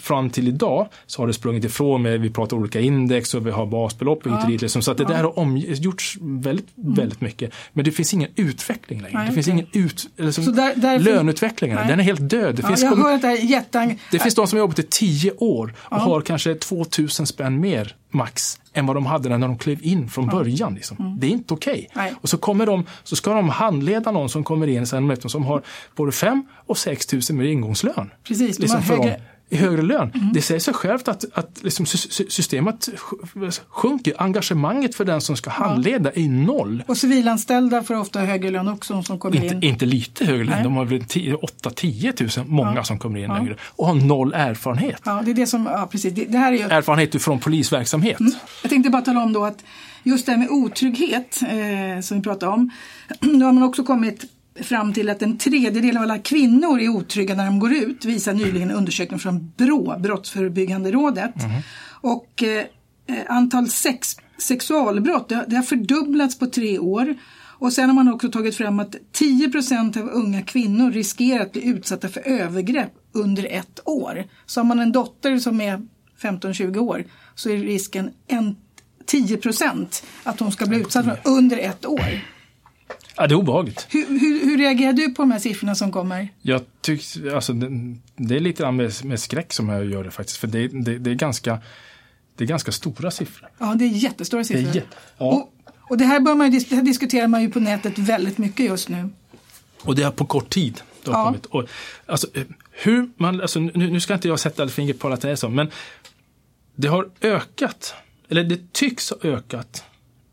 fram till idag så har det sprungit ifrån med, vi pratar olika index och vi har basbelopp och ja. liksom, så att det ja. där har omgjorts väldigt, mm. väldigt mycket. Men det finns ingen utveckling längre. Nej, det finns ingen ut, liksom, där, där löneutvecklingen, den är helt död. Det, ja, finns, att det, är jättang... det finns de som har jobbat i tio år och har kanske 2000 spänn mer max än vad de hade när de klev in från början. Liksom. Mm. Det är inte okej. Okay. Och så, kommer de, så ska de handleda någon som kommer in sen som har både 5 och 6 tusen mer ingångslön. Precis, liksom de har högre, i högre lön. Mm. Det säger sig självt att, att liksom systemet sjunker. Engagemanget för den som ska handleda ja. är noll. Och civilanställda får ofta högre lön också som kommer inte, in. Inte lite högre lön, de har väl 8-10 tusen, många ja. som kommer in ja. längre och har noll erfarenhet. Ja, det är det som, ja precis. Det, det här är ju... Erfarenhet från polisverksamhet. Mm. Jag tänkte bara tala om då att just det här med otrygghet eh, som vi pratade om. (clears throat) Då har man också kommit fram till att en tredjedel av alla kvinnor är otrygga när de går ut, visar nyligen en undersökning från BRÅ, Brottsförebyggande rådet. Mm. Och eh, antal sex, sexualbrott, det, det har fördubblats på tre år. Och sen har man också tagit fram att 10% av unga kvinnor riskerar att bli utsatta för övergrepp under ett år. Så har man en dotter som är 15-20 år så är risken en 10% att hon ska bli utsatt för under ett år. Ja, det är obehagligt. Hur, hur, hur, reagerar du på de här siffrorna som kommer? Jag tycker, alltså, det, det är lite med, med skräck som jag gör det faktiskt. För det, det, det, är ganska, det är ganska stora siffror. Ja, det är jättestora siffror. Är, ja. och, och det här, bör man, det här diskuterar man ju på nätet väldigt mycket just nu. Och det är på kort tid. Det har ja. kommit. Och, alltså, hur man, alltså, nu, nu ska inte jag sätta fingret på att det är så, men det har ökat, eller det tycks ha ökat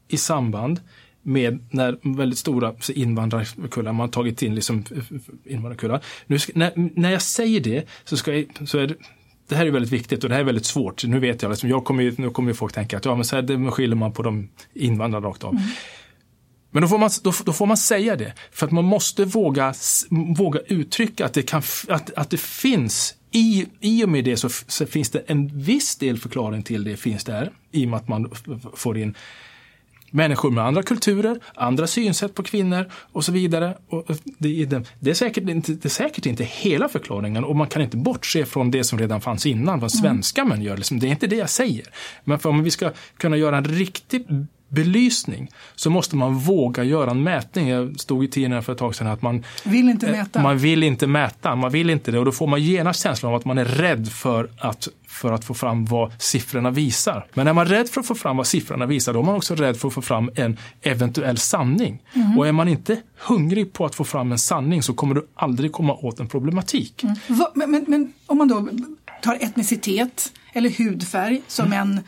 i samband med när väldigt stora invandrarkullar, man har tagit in liksom invandrarkullar. Nu när, när jag säger det så, ska jag, så är det, det här är väldigt viktigt och det här är väldigt svårt. Nu vet jag, liksom, jag kommer ju, nu kommer ju folk tänka att ja, men så här det skiljer man på de invandrare rakt av. Mm. Men då får, man, då, då, får man säga det, för att man måste våga, våga uttrycka att det, kan, att, att det finns i, I och med det så, så, finns det en viss del förklaring till det finns där, i och med att man får in människor med andra kulturer, andra synsätt på kvinnor och så vidare. Och det, är, det, är säkert inte, det är säkert inte hela förklaringen och man kan inte bortse från det som redan fanns innan, vad svenska mm. män gör. Liksom, det är inte det jag säger. Men för om vi ska kunna göra en riktig belysning så måste man våga göra en mätning. Jag stod i tidningen för ett tag sedan att man vill inte mäta. Man vill inte mäta, man vill inte det och då får man genast känslan av att man är rädd för att för att få fram vad siffrorna visar. Men är man rädd för att få fram vad siffrorna visar, då är man också rädd för att få fram en eventuell sanning. Mm. Och är man inte hungrig på att få fram en sanning så kommer du aldrig komma åt en problematik. Mm. Men, men, men, om man då tar etnicitet eller hudfärg som mm. en,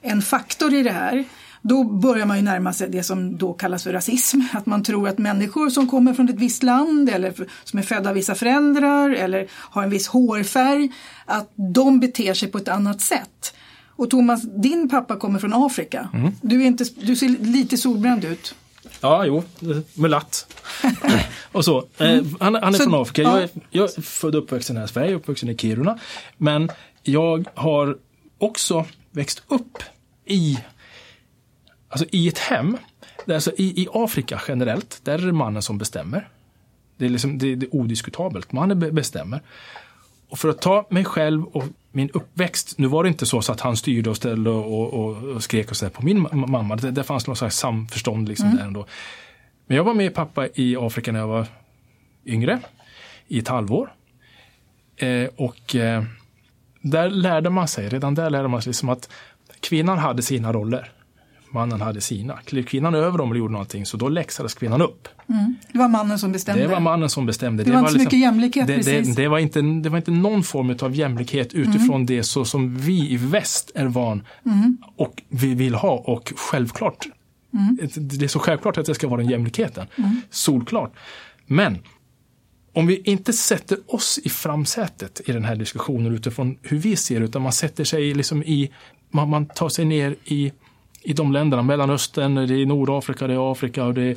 en faktor i det här. Då börjar man ju närma sig det som då kallas för rasism. Att man tror att människor som kommer från ett visst land eller som är födda av vissa föräldrar eller har en viss hårfärg, att de beter sig på ett annat sätt. Och Thomas, din pappa kommer från Afrika. Mm. Du, är inte, du ser lite solbränd ut. Ja, jo, mulatt. (laughs) och så. Eh, mm. han, han, är så, från Afrika. Jag är, jag är född och uppvuxen här i Sverige, uppvuxen i Kiruna. Men jag har också växt upp i Alltså i ett hem, alltså i, i Afrika generellt, där är det mannen som bestämmer. Det är, liksom, det, det är odiskutabelt, mannen bestämmer. Och för att ta mig själv och min uppväxt, nu var det inte så, så att han styrde och ställde och, och, och skrek och så på min mamma. Det, det fanns något slags samförstånd liksom mm. där ändå. Men jag var med pappa i Afrika när jag var yngre, i ett halvår. Eh, och eh, där lärde man sig, redan där lärde man sig liksom att kvinnan hade sina roller mannen hade sina. Klev kvinnan över dem eller gjorde någonting så då läxades kvinnan upp. Mm. Det var mannen som bestämde? Det var mannen som bestämde. Det, det var inte liksom, mycket jämlikhet det, precis? Det, det, var inte, det var inte någon form av jämlikhet utifrån mm. det så som vi i väst är van mm. och vi vill ha och självklart. Mm. Det är så självklart att det ska vara den jämlikheten. Mm. Solklart. Men om vi inte sätter oss i framsätet i den här diskussionen utifrån hur vi ser utan man sätter sig liksom i, man, man tar sig ner i i de länderna, Mellanöstern, det är Nordafrika, det är Afrika och det är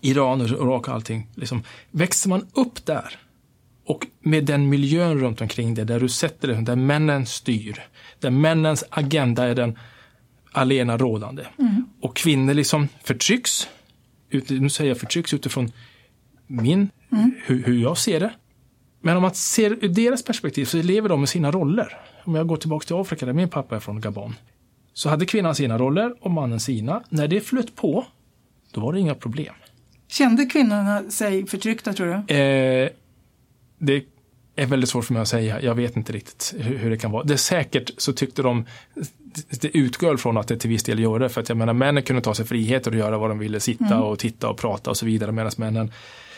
Iran, och Irak och allting. Liksom, växer man upp där och med den miljön runt omkring det, där du sätter det, där männen styr, där männens agenda är den alena rådande. Mm. Och kvinnor liksom förtrycks, nu säger jag förtrycks utifrån min, mm. hur, hur jag ser det. Men om man ser ur deras perspektiv så lever de med sina roller. Om jag går tillbaka till Afrika där min pappa är från Gabon så hade kvinnan sina roller och mannen sina. När det flöt på, då var det inga problem. Kände kvinnorna sig förtryckta tror du? Eh, det är väldigt svårt för mig att säga. Jag vet inte riktigt hur, hur det kan vara. Det är säkert så tyckte de, det utgår från att det till viss del gör det. För att jag menar männen kunde ta sig friheter och göra vad de ville, sitta mm. och titta och prata och så vidare. Medan männen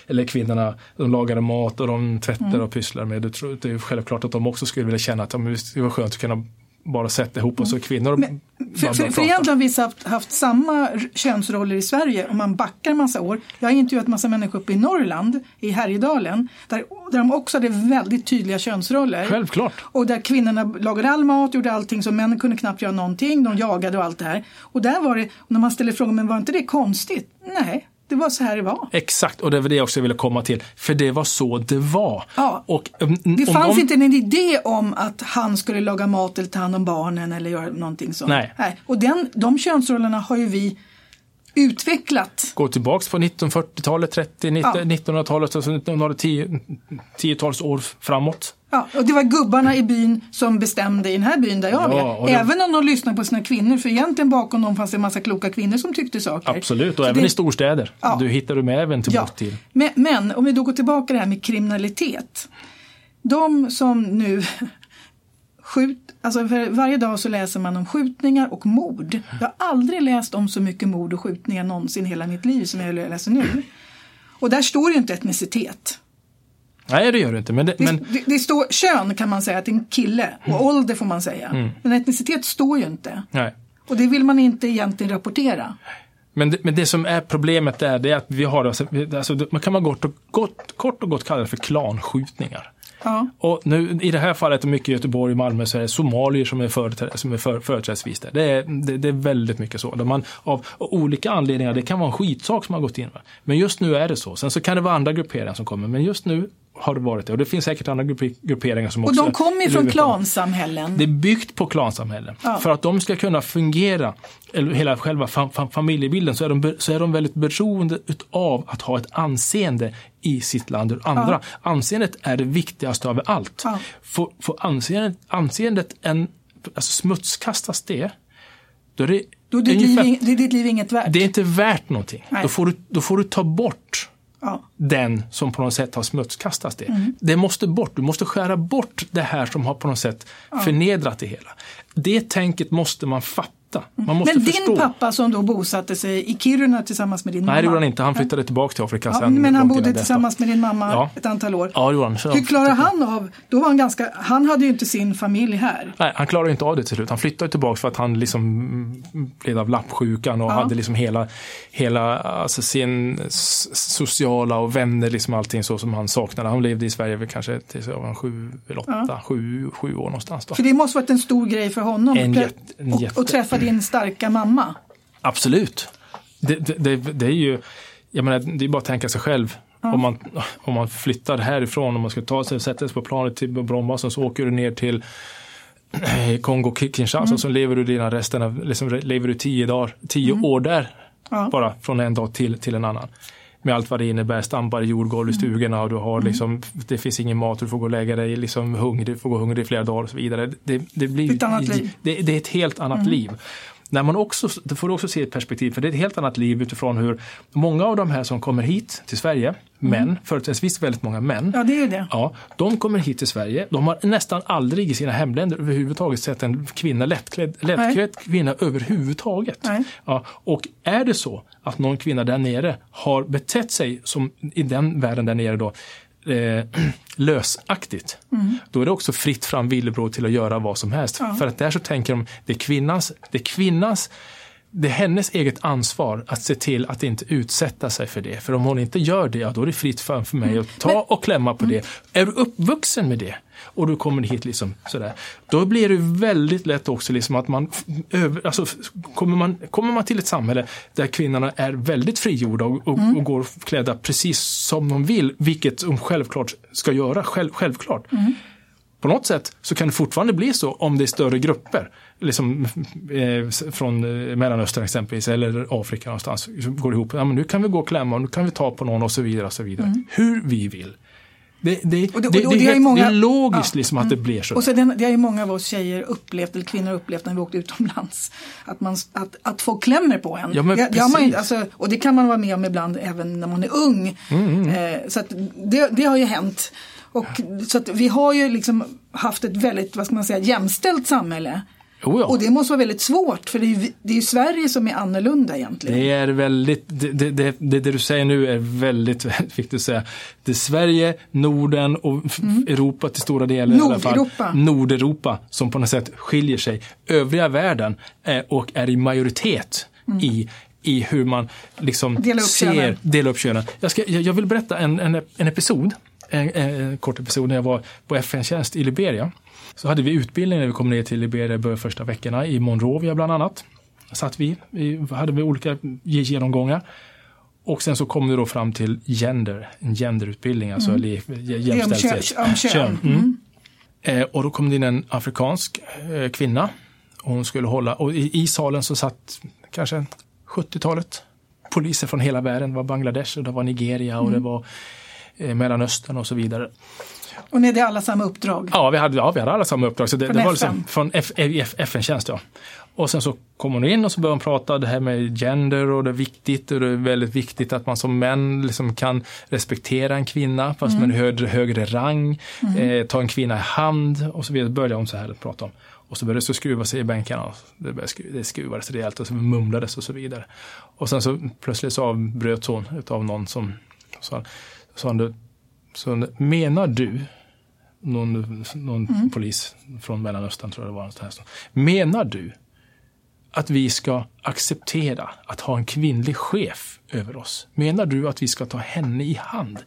eller kvinnorna, de lagade mat och de tvättade och pysslade med. Det är självklart att de också skulle vilja känna att det var skönt att kunna bara sätta ihop oss och kvinnor. Men, för, för, för egentligen har vi haft, haft samma könsroller i Sverige om man backar en massa år. Jag har intervjuat massa människor uppe i Norrland, i Härjedalen, där, där de också hade väldigt tydliga könsroller. Självklart. Och där kvinnorna lagade all mat, gjorde allting så männen kunde knappt göra någonting, de jagade och allt det här. Och där var det, när man ställer frågan, men var inte det konstigt? Nej, det var så här det var. Exakt, och det var det jag också ville komma till. För det var så det var. Ja. Och, um, det fanns de... inte en idé om att han skulle laga mat eller ta hand om barnen eller göra någonting sånt. Nej. Nej. Och den, de könsrollerna har ju vi utvecklat. Gå tillbaks på 1940-talet, 30, 1900-talet, alltså 1910-tals år framåt. Ja, och det var gubbarna i byn som bestämde i den här byn där jag ja, är. Även om de lyssnade på sina kvinnor, för egentligen bakom dem fanns det en massa kloka kvinnor som tyckte saker. Absolut, och Så även det... i storstäder. Ja. Du hittar du med även tillbaka ja. till. Men, men om vi då går tillbaka till det här med kriminalitet. De som nu skjut, alltså för varje dag så läser man om skjutningar och mord. Jag har aldrig läst om så mycket mord och skjutningar någonsin i hela mitt liv som jag läser nu. Och där står ju inte etnicitet. Nej, det gör det inte. Men det, det, men... det, det står kön kan man säga, att det är en kille. Och mm. ålder får man säga. Mm. Men etnicitet står ju inte. Nej. Och det vill man inte egentligen rapportera. Men det, men det som är problemet där, det är att vi har, alltså, alltså man kan man gott och, gott, kort och gott kalla det för klanskjutningar. Ja. Och nu, I det här fallet, och mycket i Göteborg och Malmö, så är det somalier som är, företräd, som är för, företrädesvis där. Det är, det, det, är väldigt mycket så. Där man, av, av, olika anledningar, det kan vara en skitsak som har gått in. Men just nu är det så. Sen så kan det vara andra grupperingar som kommer. Men just nu har det varit det. Och det finns säkert andra grupperingar som också... Och de kommer från klansamhällen. Det är byggt på klansamhällen. Ja. För att de ska kunna fungera, eller hela själva fam fam familjebilden, så är, de, så är de väldigt beroende av att ha ett anseende i sitt land ur andra. Ja. Anseendet är det viktigaste av allt. Ja. Får, får anseendet, anseendet en, alltså smutskastas det, då är det då är ditt, ungefär, liv, det är ditt liv inget värt. Det är inte värt någonting. Då får, du, då får du ta bort ja. den som på något sätt har smutskastat det. Mm. Det måste bort, du måste skära bort det här som har på något sätt ja. förnedrat det hela. Det tänket måste man fatta fatta. Man måste men förstå. din pappa som då bosatte sig i Kiruna tillsammans med din mamma? Nej, det gjorde han inte. Han flyttade tillbaka till Afrika ja, sen. Men han bodde tillsammans med din mamma ja. ett antal år. Ja, det gjorde han. Hur klarade han av, då var han ganska, han hade ju inte sin familj här. Nej, han klarade inte av det till slut. Han flyttade tillbaka för att han liksom blev av lappsjukan och ja. hade liksom hela, hela alltså sin sociala och vänner, liksom allting så som han saknade. Han levde i Sverige kanske tills jag var sju eller åtta, ja. sju, sju år någonstans. Då. För det måste varit en stor grej för honom. En jätte, en jätte. Och, och träffa din starka mamma. Absolut. Det, det, det, det är ju, jag menar, det är bara att tänka sig själv. Ja. Om, man, om man flyttar härifrån, om man ska ta sig och sätta sig på planet till Bromma så åker du ner till eh, Kongo, Kinshasa, mm. så lever du dina resten av, liksom, lever du tio dagar, tio mm. år där. Ja. Bara från en dag till, till en annan. Med allt vad det innebär, stampar i jordgolv i mm. stugorna och du har mm. liksom, det finns ingen mat, du får gå och lägga dig liksom hungrig, du får gå hungrig i flera dagar och så vidare. Det, det, blir, ett annat liv. Det, det är ett helt annat mm. liv när man också, det får du också se ett perspektiv, för det är ett helt annat liv utifrån hur många av de här som kommer hit till Sverige, mm. män, företrädesvis väldigt många män. Ja, det är det. Ja, de kommer hit till Sverige, de har nästan aldrig i sina hemländer överhuvudtaget sett en kvinna, lättklädd, lättklädd kvinna överhuvudtaget. Nej. Ja, och är det så att någon kvinna där nere har betett sig som i den världen där nere då, eh, (clears throat) lösaktigt. Mm. Då är det också fritt fram villebråd till att göra vad som helst. Ja. För att där så tänker de, det är kvinnans, det är kvinnans det är hennes eget ansvar att se till att inte utsätta sig för det. För om hon inte gör det, ja, då är det fritt fram för mig mm. att ta och klämma på det. Är du uppvuxen med det och du kommer hit liksom sådär. Då blir det väldigt lätt också liksom att man, alltså, kommer, man kommer man till ett samhälle där kvinnorna är väldigt frigjorda och, och, mm. och går klädda precis som de vill, vilket de självklart ska göra, själv, självklart. Mm. På något sätt så kan det fortfarande bli så om det är större grupper. Liksom, eh, från eh, Mellanöstern exempelvis eller Afrika någonstans. Går ihop. Ja, men nu kan vi gå och klämma, nu kan vi ta på någon och så vidare. Och så vidare. Mm. Hur vi vill. Det, det, och det, och det, det, är, många, det är logiskt ja, liksom att det blir så. Och så den, det har ju många av oss tjejer upplevt, eller kvinnor upplevt när vi åkte utomlands. Att, man, att, att folk klämmer på en. Ja, men det, det man, alltså, och det kan man vara med om ibland även när man är ung. Mm, mm. Eh, så det, det har ju hänt. Och, så vi har ju liksom haft ett väldigt, vad ska man säga, jämställt samhälle. Oh ja. Och det måste vara väldigt svårt för det är ju, det är ju Sverige som är annorlunda egentligen. Det är väldigt, det, det, det, det, du säger nu är väldigt, väldigt viktigt att säga. Det är Sverige, Norden och mm. Europa till stora delar Nordeuropa. i alla fall. Nordeuropa som på något sätt skiljer sig. Övriga världen är, och är i majoritet mm. i i hur man liksom dela ser, könen. dela upp könen. Jag, ska, jag, jag vill berätta en, en, en episod, en, en, kort episod när jag var på FN-tjänst i Liberia. Så hade vi utbildning när vi kom ner till Liberia början första veckorna i Monrovia bland annat. Satt vi, vi hade vi olika genomgångar. Och sen så kom vi då fram till gender, en genderutbildning, alltså mm. jämställdhet. Om kön. Mm. Mm. Eh, och då kom det in en afrikansk eh, kvinna. Hon skulle hålla, och i, i salen så satt kanske 70-talet poliser från hela världen. Det var Bangladesh och det var Nigeria och det var Mellanöstern och så vidare. Och ni hade alla samma uppdrag? Ja, vi hade, ja, vi hade alla samma uppdrag. Så det, från det var FN? liksom från FN-tjänst. Ja. Och sen så kom hon in och så började hon prata det här med gender och det är viktigt och det är väldigt viktigt att man som män liksom kan respektera en kvinna fast mm. med högre, högre rang, mm. eh, ta en kvinna i hand och så vidare. började hon så här att prata om. Och så började det så skruva sig i bänkarna. Det, började skruva, det skruvades rejält och så mumlades och så vidare. Och sen så plötsligt så avbröts hon av någon som sa, sa så menar du någon, någon mm. polis från Mellanöstern tror jag det var. Menar du att vi ska acceptera att ha en kvinnlig chef över oss? Menar du att vi ska ta henne i hand?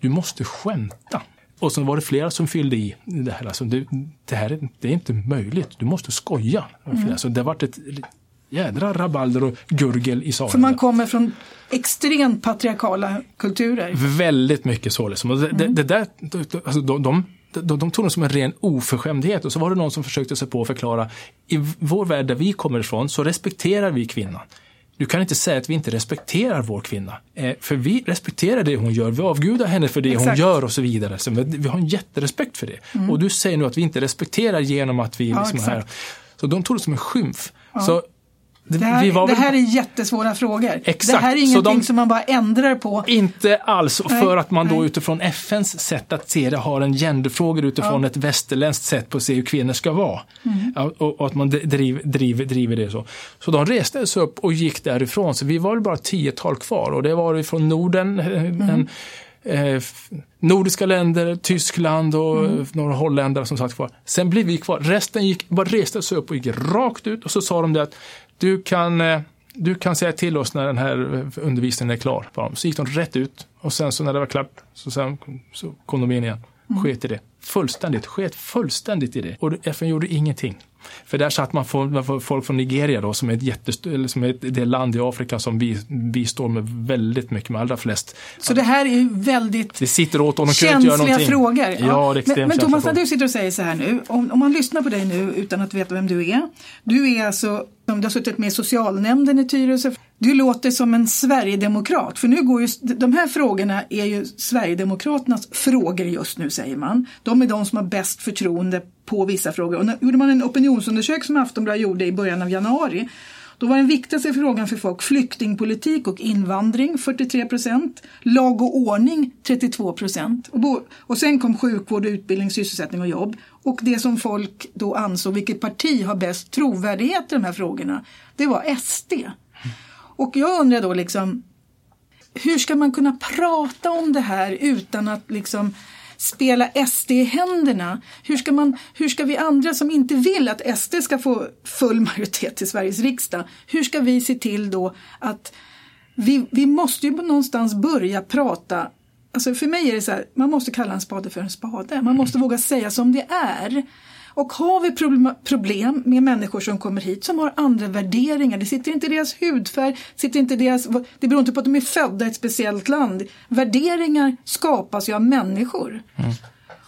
Du måste skämta. Och så var det flera som fyllde i det här. Alltså, det, det här är, det är inte möjligt, du måste skoja. Mm. Alltså, det har varit ett jädra rabalder och gurgel i salen. För man kommer från extremt patriarkala kulturer. Väldigt mycket så. Liksom. Och det, mm. det, det där, alltså, de, de de, de tog det som en ren oförskämdhet och så var det någon som försökte sig på att förklara i vår värld där vi kommer ifrån så respekterar vi kvinnan. Du kan inte säga att vi inte respekterar vår kvinna. Eh, för vi respekterar det hon gör, vi avgudar henne för det Exakt. hon gör och så vidare. Så vi har en jätterespekt för det. Mm. Och du säger nu att vi inte respekterar genom att vi liksom ja, här. Så de tog det som en skymf. Ja. Så det, det, här, väl... det, här, är jättesvåra frågor. Exakt. Det här är ingenting de... som man bara ändrar på. Inte alls, nej, för att man då nej. utifrån FNs sätt att se det har en genderfrågor utifrån ja. ett västerländskt sätt på att se hur kvinnor ska vara. Mm. Och, och, att man driver, driver, driver det så. Så de reste sig upp och gick därifrån, så vi var bara tiotal kvar och det var från Norden, mm. en, eh, nordiska länder, Tyskland och mm. några holländare som satt kvar. Sen blev vi kvar. Resten gick, bara reste sig upp och gick rakt ut och så sa de det att du kan, eh, du kan säga till oss när den här undervisningen är klar. Så gick de rätt ut och sen så när det var klart så, sen, så kom de in igen. Mm. Sket i det. Fullständigt, sket fullständigt i det. Och FN gjorde ingenting. För där satt man folk från Nigeria då som är, ett jättest, som är det land i Afrika som vi, vi står med väldigt mycket med allra flest. Så det här är ju väldigt det sitter åt och de känsliga frågor. Ja, ja men, men Thomas, när du sitter och säger så här nu, om, om man lyssnar på dig nu utan att veta vem du är. Du är alltså, du har suttit med i socialnämnden i Tyresö. Du låter som en sverigedemokrat, för nu går ju, de här frågorna är ju Sverigedemokraternas frågor just nu säger man. De är de som har bäst förtroende på vissa frågor. Och när, gjorde man en opinionsundersökning som Aftonbladet gjorde i början av januari då var den viktigaste frågan för folk flyktingpolitik och invandring 43 procent, lag och ordning 32 procent och, och sen kom sjukvård, utbildning, sysselsättning och jobb. Och det som folk då ansåg, vilket parti har bäst trovärdighet i de här frågorna, det var SD. Och jag undrar då liksom, hur ska man kunna prata om det här utan att liksom spela SD i händerna. Hur ska, man, hur ska vi andra som inte vill att SD ska få full majoritet i Sveriges riksdag, hur ska vi se till då att vi, vi måste ju någonstans börja prata Alltså för mig är det så här, man måste kalla en spade för en spade. Man måste våga säga som det är. Och har vi problem med människor som kommer hit som har andra värderingar, det sitter inte i deras hudfärg, sitter inte deras, det beror inte på att de är födda i ett speciellt land. Värderingar skapas ju av människor. Mm.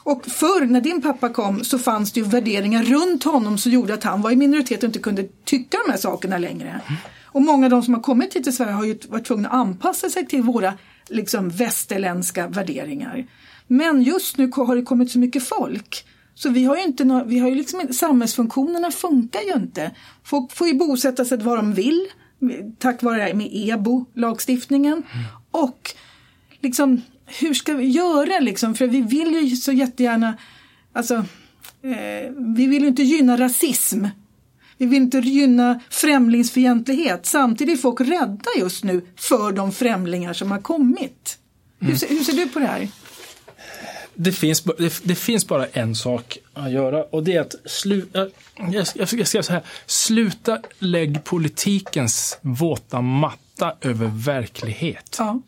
Och förr när din pappa kom så fanns det ju värderingar runt honom som gjorde att han var i minoritet och inte kunde tycka de här sakerna längre. Mm. Och många av de som har kommit hit till Sverige har ju varit tvungna att anpassa sig till våra liksom, västerländska värderingar. Men just nu har det kommit så mycket folk så vi har ju inte no vi har ju liksom, samhällsfunktionerna funkar ju inte. Folk får ju bosätta sig var de vill tack vare med EBO-lagstiftningen. Mm. Och liksom, hur ska vi göra liksom? För vi vill ju så jättegärna, alltså, eh, vi vill ju inte gynna rasism Vi vill inte gynna främlingsfientlighet. Samtidigt är folk rädda just nu för de främlingar som har kommit. Mm. Hur, ser, hur ser du på det här? Det finns, det, det, finns bara en sak att göra och det är att sluta, äh, jag, jag, jag så här, sluta lägg politikens våta matta över verklighet. Ja.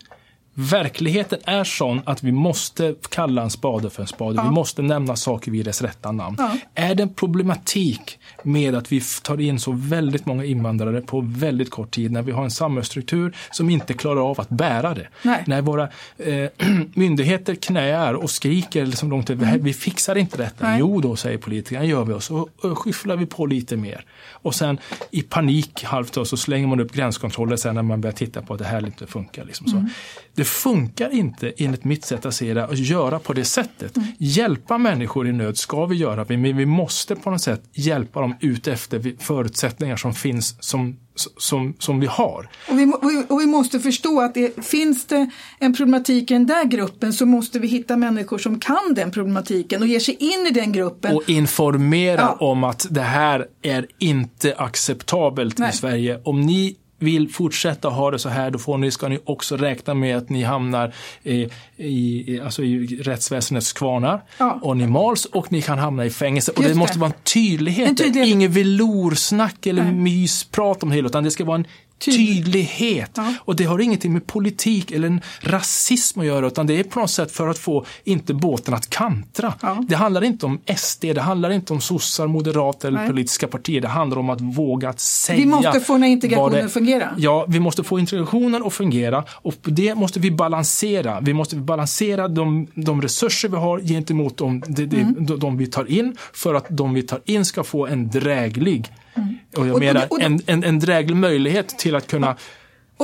Verkligheten är sån att vi måste kalla en spade för en spade. Ja. Vi måste nämna saker vid dess rätta namn. Ja. Är det en problematik med att vi tar in så väldigt många invandrare på väldigt kort tid när vi har en samhällsstruktur som inte klarar av att bära det? Nej. När våra eh, (clears throat) myndigheter knäar och skriker liksom långt mm. vi fixar inte detta. Nej. Jo då, säger politikerna, gör vi oss och, och skyfflar vi på lite mer. Och sen i panik halvt då, så slänger man upp gränskontroller sen när man börjar titta på att det här inte funkar. Liksom så. Mm. Det funkar inte enligt mitt sätt att se det att göra på det sättet. Mm. Hjälpa människor i nöd ska vi göra, men vi måste på något sätt hjälpa dem ut efter förutsättningar som finns som som, som vi har. Och vi, och vi måste förstå att det, finns det en problematik i den där gruppen så måste vi hitta människor som kan den problematiken och ger sig in i den gruppen. Och informera ja. om att det här är inte acceptabelt Nej. i Sverige. Om ni vill fortsätta ha det så här, då får ni, ska ni också räkna med att ni hamnar i, i, alltså i rättsväsendets kvarnar ja. och ni mals och ni kan hamna i fängelse. och det, det, måste vara en tydlighet. En tydlighet. Inget veloursnack eller Nej. mysprat om det hela, utan det ska vara en tydlighet. Ja. Och det har ingenting med politik eller en rasism att göra utan det är på något sätt för att få inte båten att kantra. Ja. Det handlar inte om SD, det handlar inte om sossar, moderater eller Nej. politiska partier. Det handlar om att våga att säga. Vi måste få den här integrationen att fungera. Ja, vi måste få integrationen att fungera och det måste vi balansera. Vi måste balansera de, de resurser vi har gentemot de, de, de, mm. de vi tar in för att de vi tar in ska få en dräglig Mm. Och jag och, menar och, och, en, en, en dräglig möjlighet till att kunna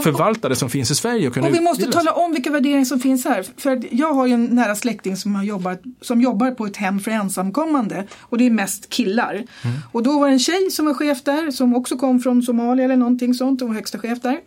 förvalta det som finns i Sverige. Och, och vi måste tala om vilka värderingar som finns här. För jag har ju en nära släkting som, har jobbat, som jobbar på ett hem för ensamkommande och det är mest killar. Mm. Och då var det en tjej som var chef där som också kom från Somalia eller någonting sånt och var högsta chef där.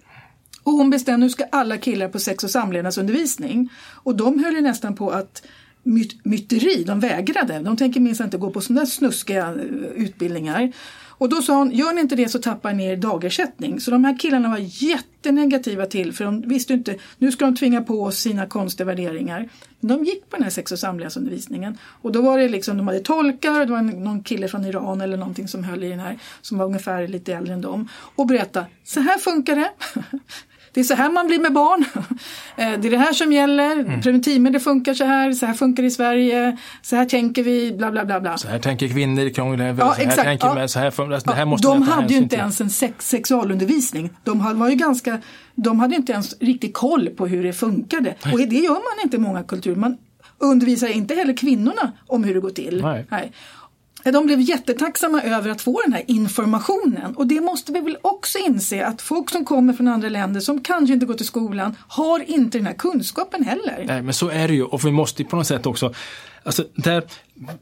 Och hon bestämde nu ska alla killar på sex och samlevnadsundervisning. Och de höll ju nästan på att myt, myteri, de vägrade. De tänker minst inte gå på sådana snuskiga eh, utbildningar. Och då sa hon, gör ni inte det så tappar ni er dagersättning. Så de här killarna var jättenegativa till för de visste inte, nu ska de tvinga på oss sina konstiga värderingar. Men De gick på den här sex och samlevnadsundervisningen. Och då var det liksom, de hade tolkar, det var någon kille från Iran eller någonting som höll i den här, som var ungefär lite äldre än dem. Och berättade, så här funkar det. (laughs) det är så här man blir med barn. (laughs) Eh, det är det här som gäller. Mm. Preventivmedel funkar så här. Så här funkar det i Sverige. Så här tänker vi. Bla bla bla. bla. Så här tänker kvinnor krånglar. Ja, så här exakt. tänker ja. så här, alltså, det här måste De hade ju inte ens en sex, sexualundervisning. De var ju ganska, de hade inte ens riktigt koll på hur det funkade. Nej. Och det gör man inte i många kulturer. Man undervisar inte heller kvinnorna om hur det går till. Nej. Nej. De blev jättetacksamma över att få den här informationen och det måste vi väl också inse att folk som kommer från andra länder som kanske inte går till skolan har inte den här kunskapen heller. Nej men så är det ju och vi måste på något sätt också Alltså där,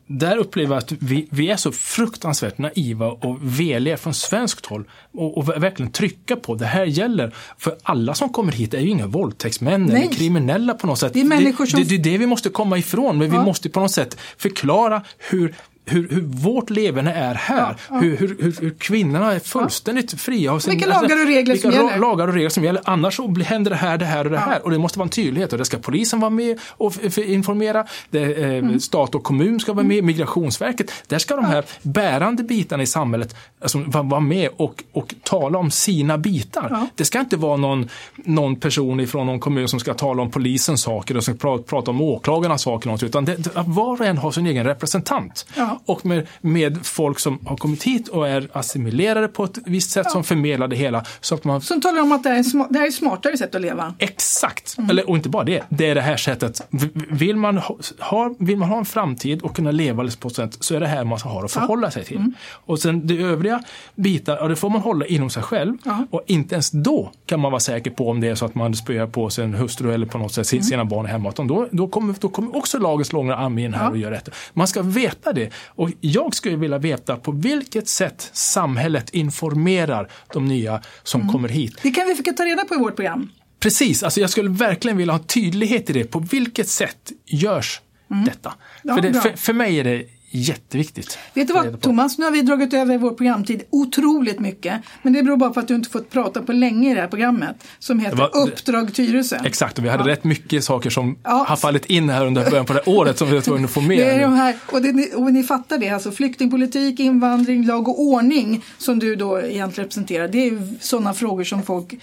där upplever jag att vi, vi är så fruktansvärt naiva och veliga från svenskt håll och, och, verkligen trycka på det här gäller. För alla som kommer hit är ju inga våldtäktsmän Nej. eller kriminella på något sätt. Det är människor som... det, det, det är det vi måste komma ifrån men ja. vi måste på något sätt förklara hur hur, hur vårt levande är här. Ja, ja. Hur, hur, hur, kvinnorna är fullständigt fria. Sin, vilka lagar och regler vilka som gäller. lagar och regler som gäller. Annars så händer det här, det här och det här. Och det måste vara en tydlighet. Och det ska polisen vara med och informera. Det, eh, mm. Stat och kommun ska vara med. Mm. Migrationsverket. Där ska de här bärande bitarna i samhället alltså, vara med och, och tala om sina bitar. Det ska inte vara någon, någon person från någon kommun som ska tala om polisens saker och ska prata, prata om åklagarnas saker. Utan det, var och en har sin egen representant och med, med folk som har kommit hit och är assimilerade på ett visst sätt ja. som förmedlar det hela. Så att man... Som talar om att det är, sma- det här är ett smartare sätt att leva. Exakt! Mm. Eller, och inte bara det, det är det här sättet. Vill man ha, vill man ha en framtid och kunna leva på ett sätt så är det här man har att förhålla ja. sig till. Mm. Och sen det övriga bitar, ja, det får man hålla inom sig själv. Ja. Och inte ens då kan man vara säker på om det är så att man spöar på sin hustru eller på något sätt mm. sina barn hemma. Då, då, kommer, då kommer också lagens långa arm in här och gör rätt. Man ska veta det. Och jag skulle vilja veta på vilket sätt samhället informerar de nya som mm. kommer hit. Det kan vi försöka ta reda på i vårt program. Precis, alltså jag skulle verkligen vilja ha tydlighet i det. På vilket sätt görs mm. detta? Ja, för, det, för, för, mig är det jätteviktigt. Vet du vad Thomas, nu har vi dragit över vår programtid otroligt mycket. Men det beror bara på att du inte fått prata på länge i det här programmet som heter var- Uppdrag Tyresö. Exakt, och vi hade Ja. rätt mycket saker som Ja. har fallit in här under början på det här året som vi var tvungna att få med. Det är de här, och, det, och ni fattar det, alltså flyktingpolitik, invandring, lag och ordning som du då egentligen representerar. Det är sådana frågor som folk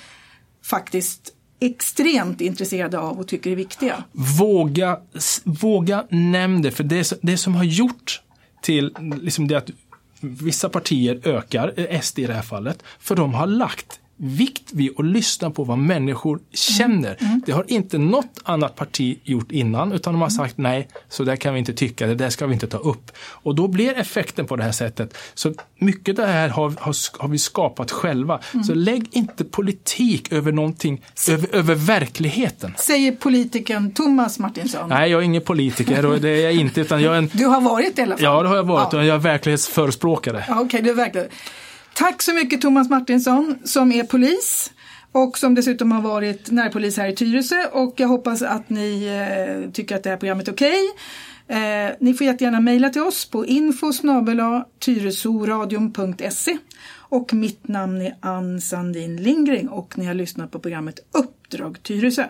faktiskt extremt intresserade av och tycker är viktiga. Våga, våga nämn det, för det, det som har gjort till liksom det att vissa partier ökar, eh, SD i det här fallet, för de har lagt vikt vid att lyssna på vad människor känner. Det har inte något annat parti gjort innan, utan de har sagt nej, så där kan vi inte tycka, det där ska vi inte ta upp. Och då blir effekten på det här sättet. Så mycket det här har, har, har vi skapat själva. Så lägg inte politik över någonting, över, över verkligheten. Säger politikern Thomas Martinsson. Nej, jag är ingen politiker och det är jag inte. Utan jag är en, Du har varit i alla fall. ja, det har jag varit Ja. och jag är verklighetsförespråkare. Ja, Okej, du är verkligen. Tack så mycket Thomas Martinsson som är polis och som dessutom har varit närpolis här i Tyresö och jag hoppas att ni eh, tycker att det här programmet är okej. Eh, ni får jättegärna mejla till oss på info tyresoradion.se och mitt namn är Ann Sandin Lindgren och ni har lyssnat på programmet Uppdrag Tyresö.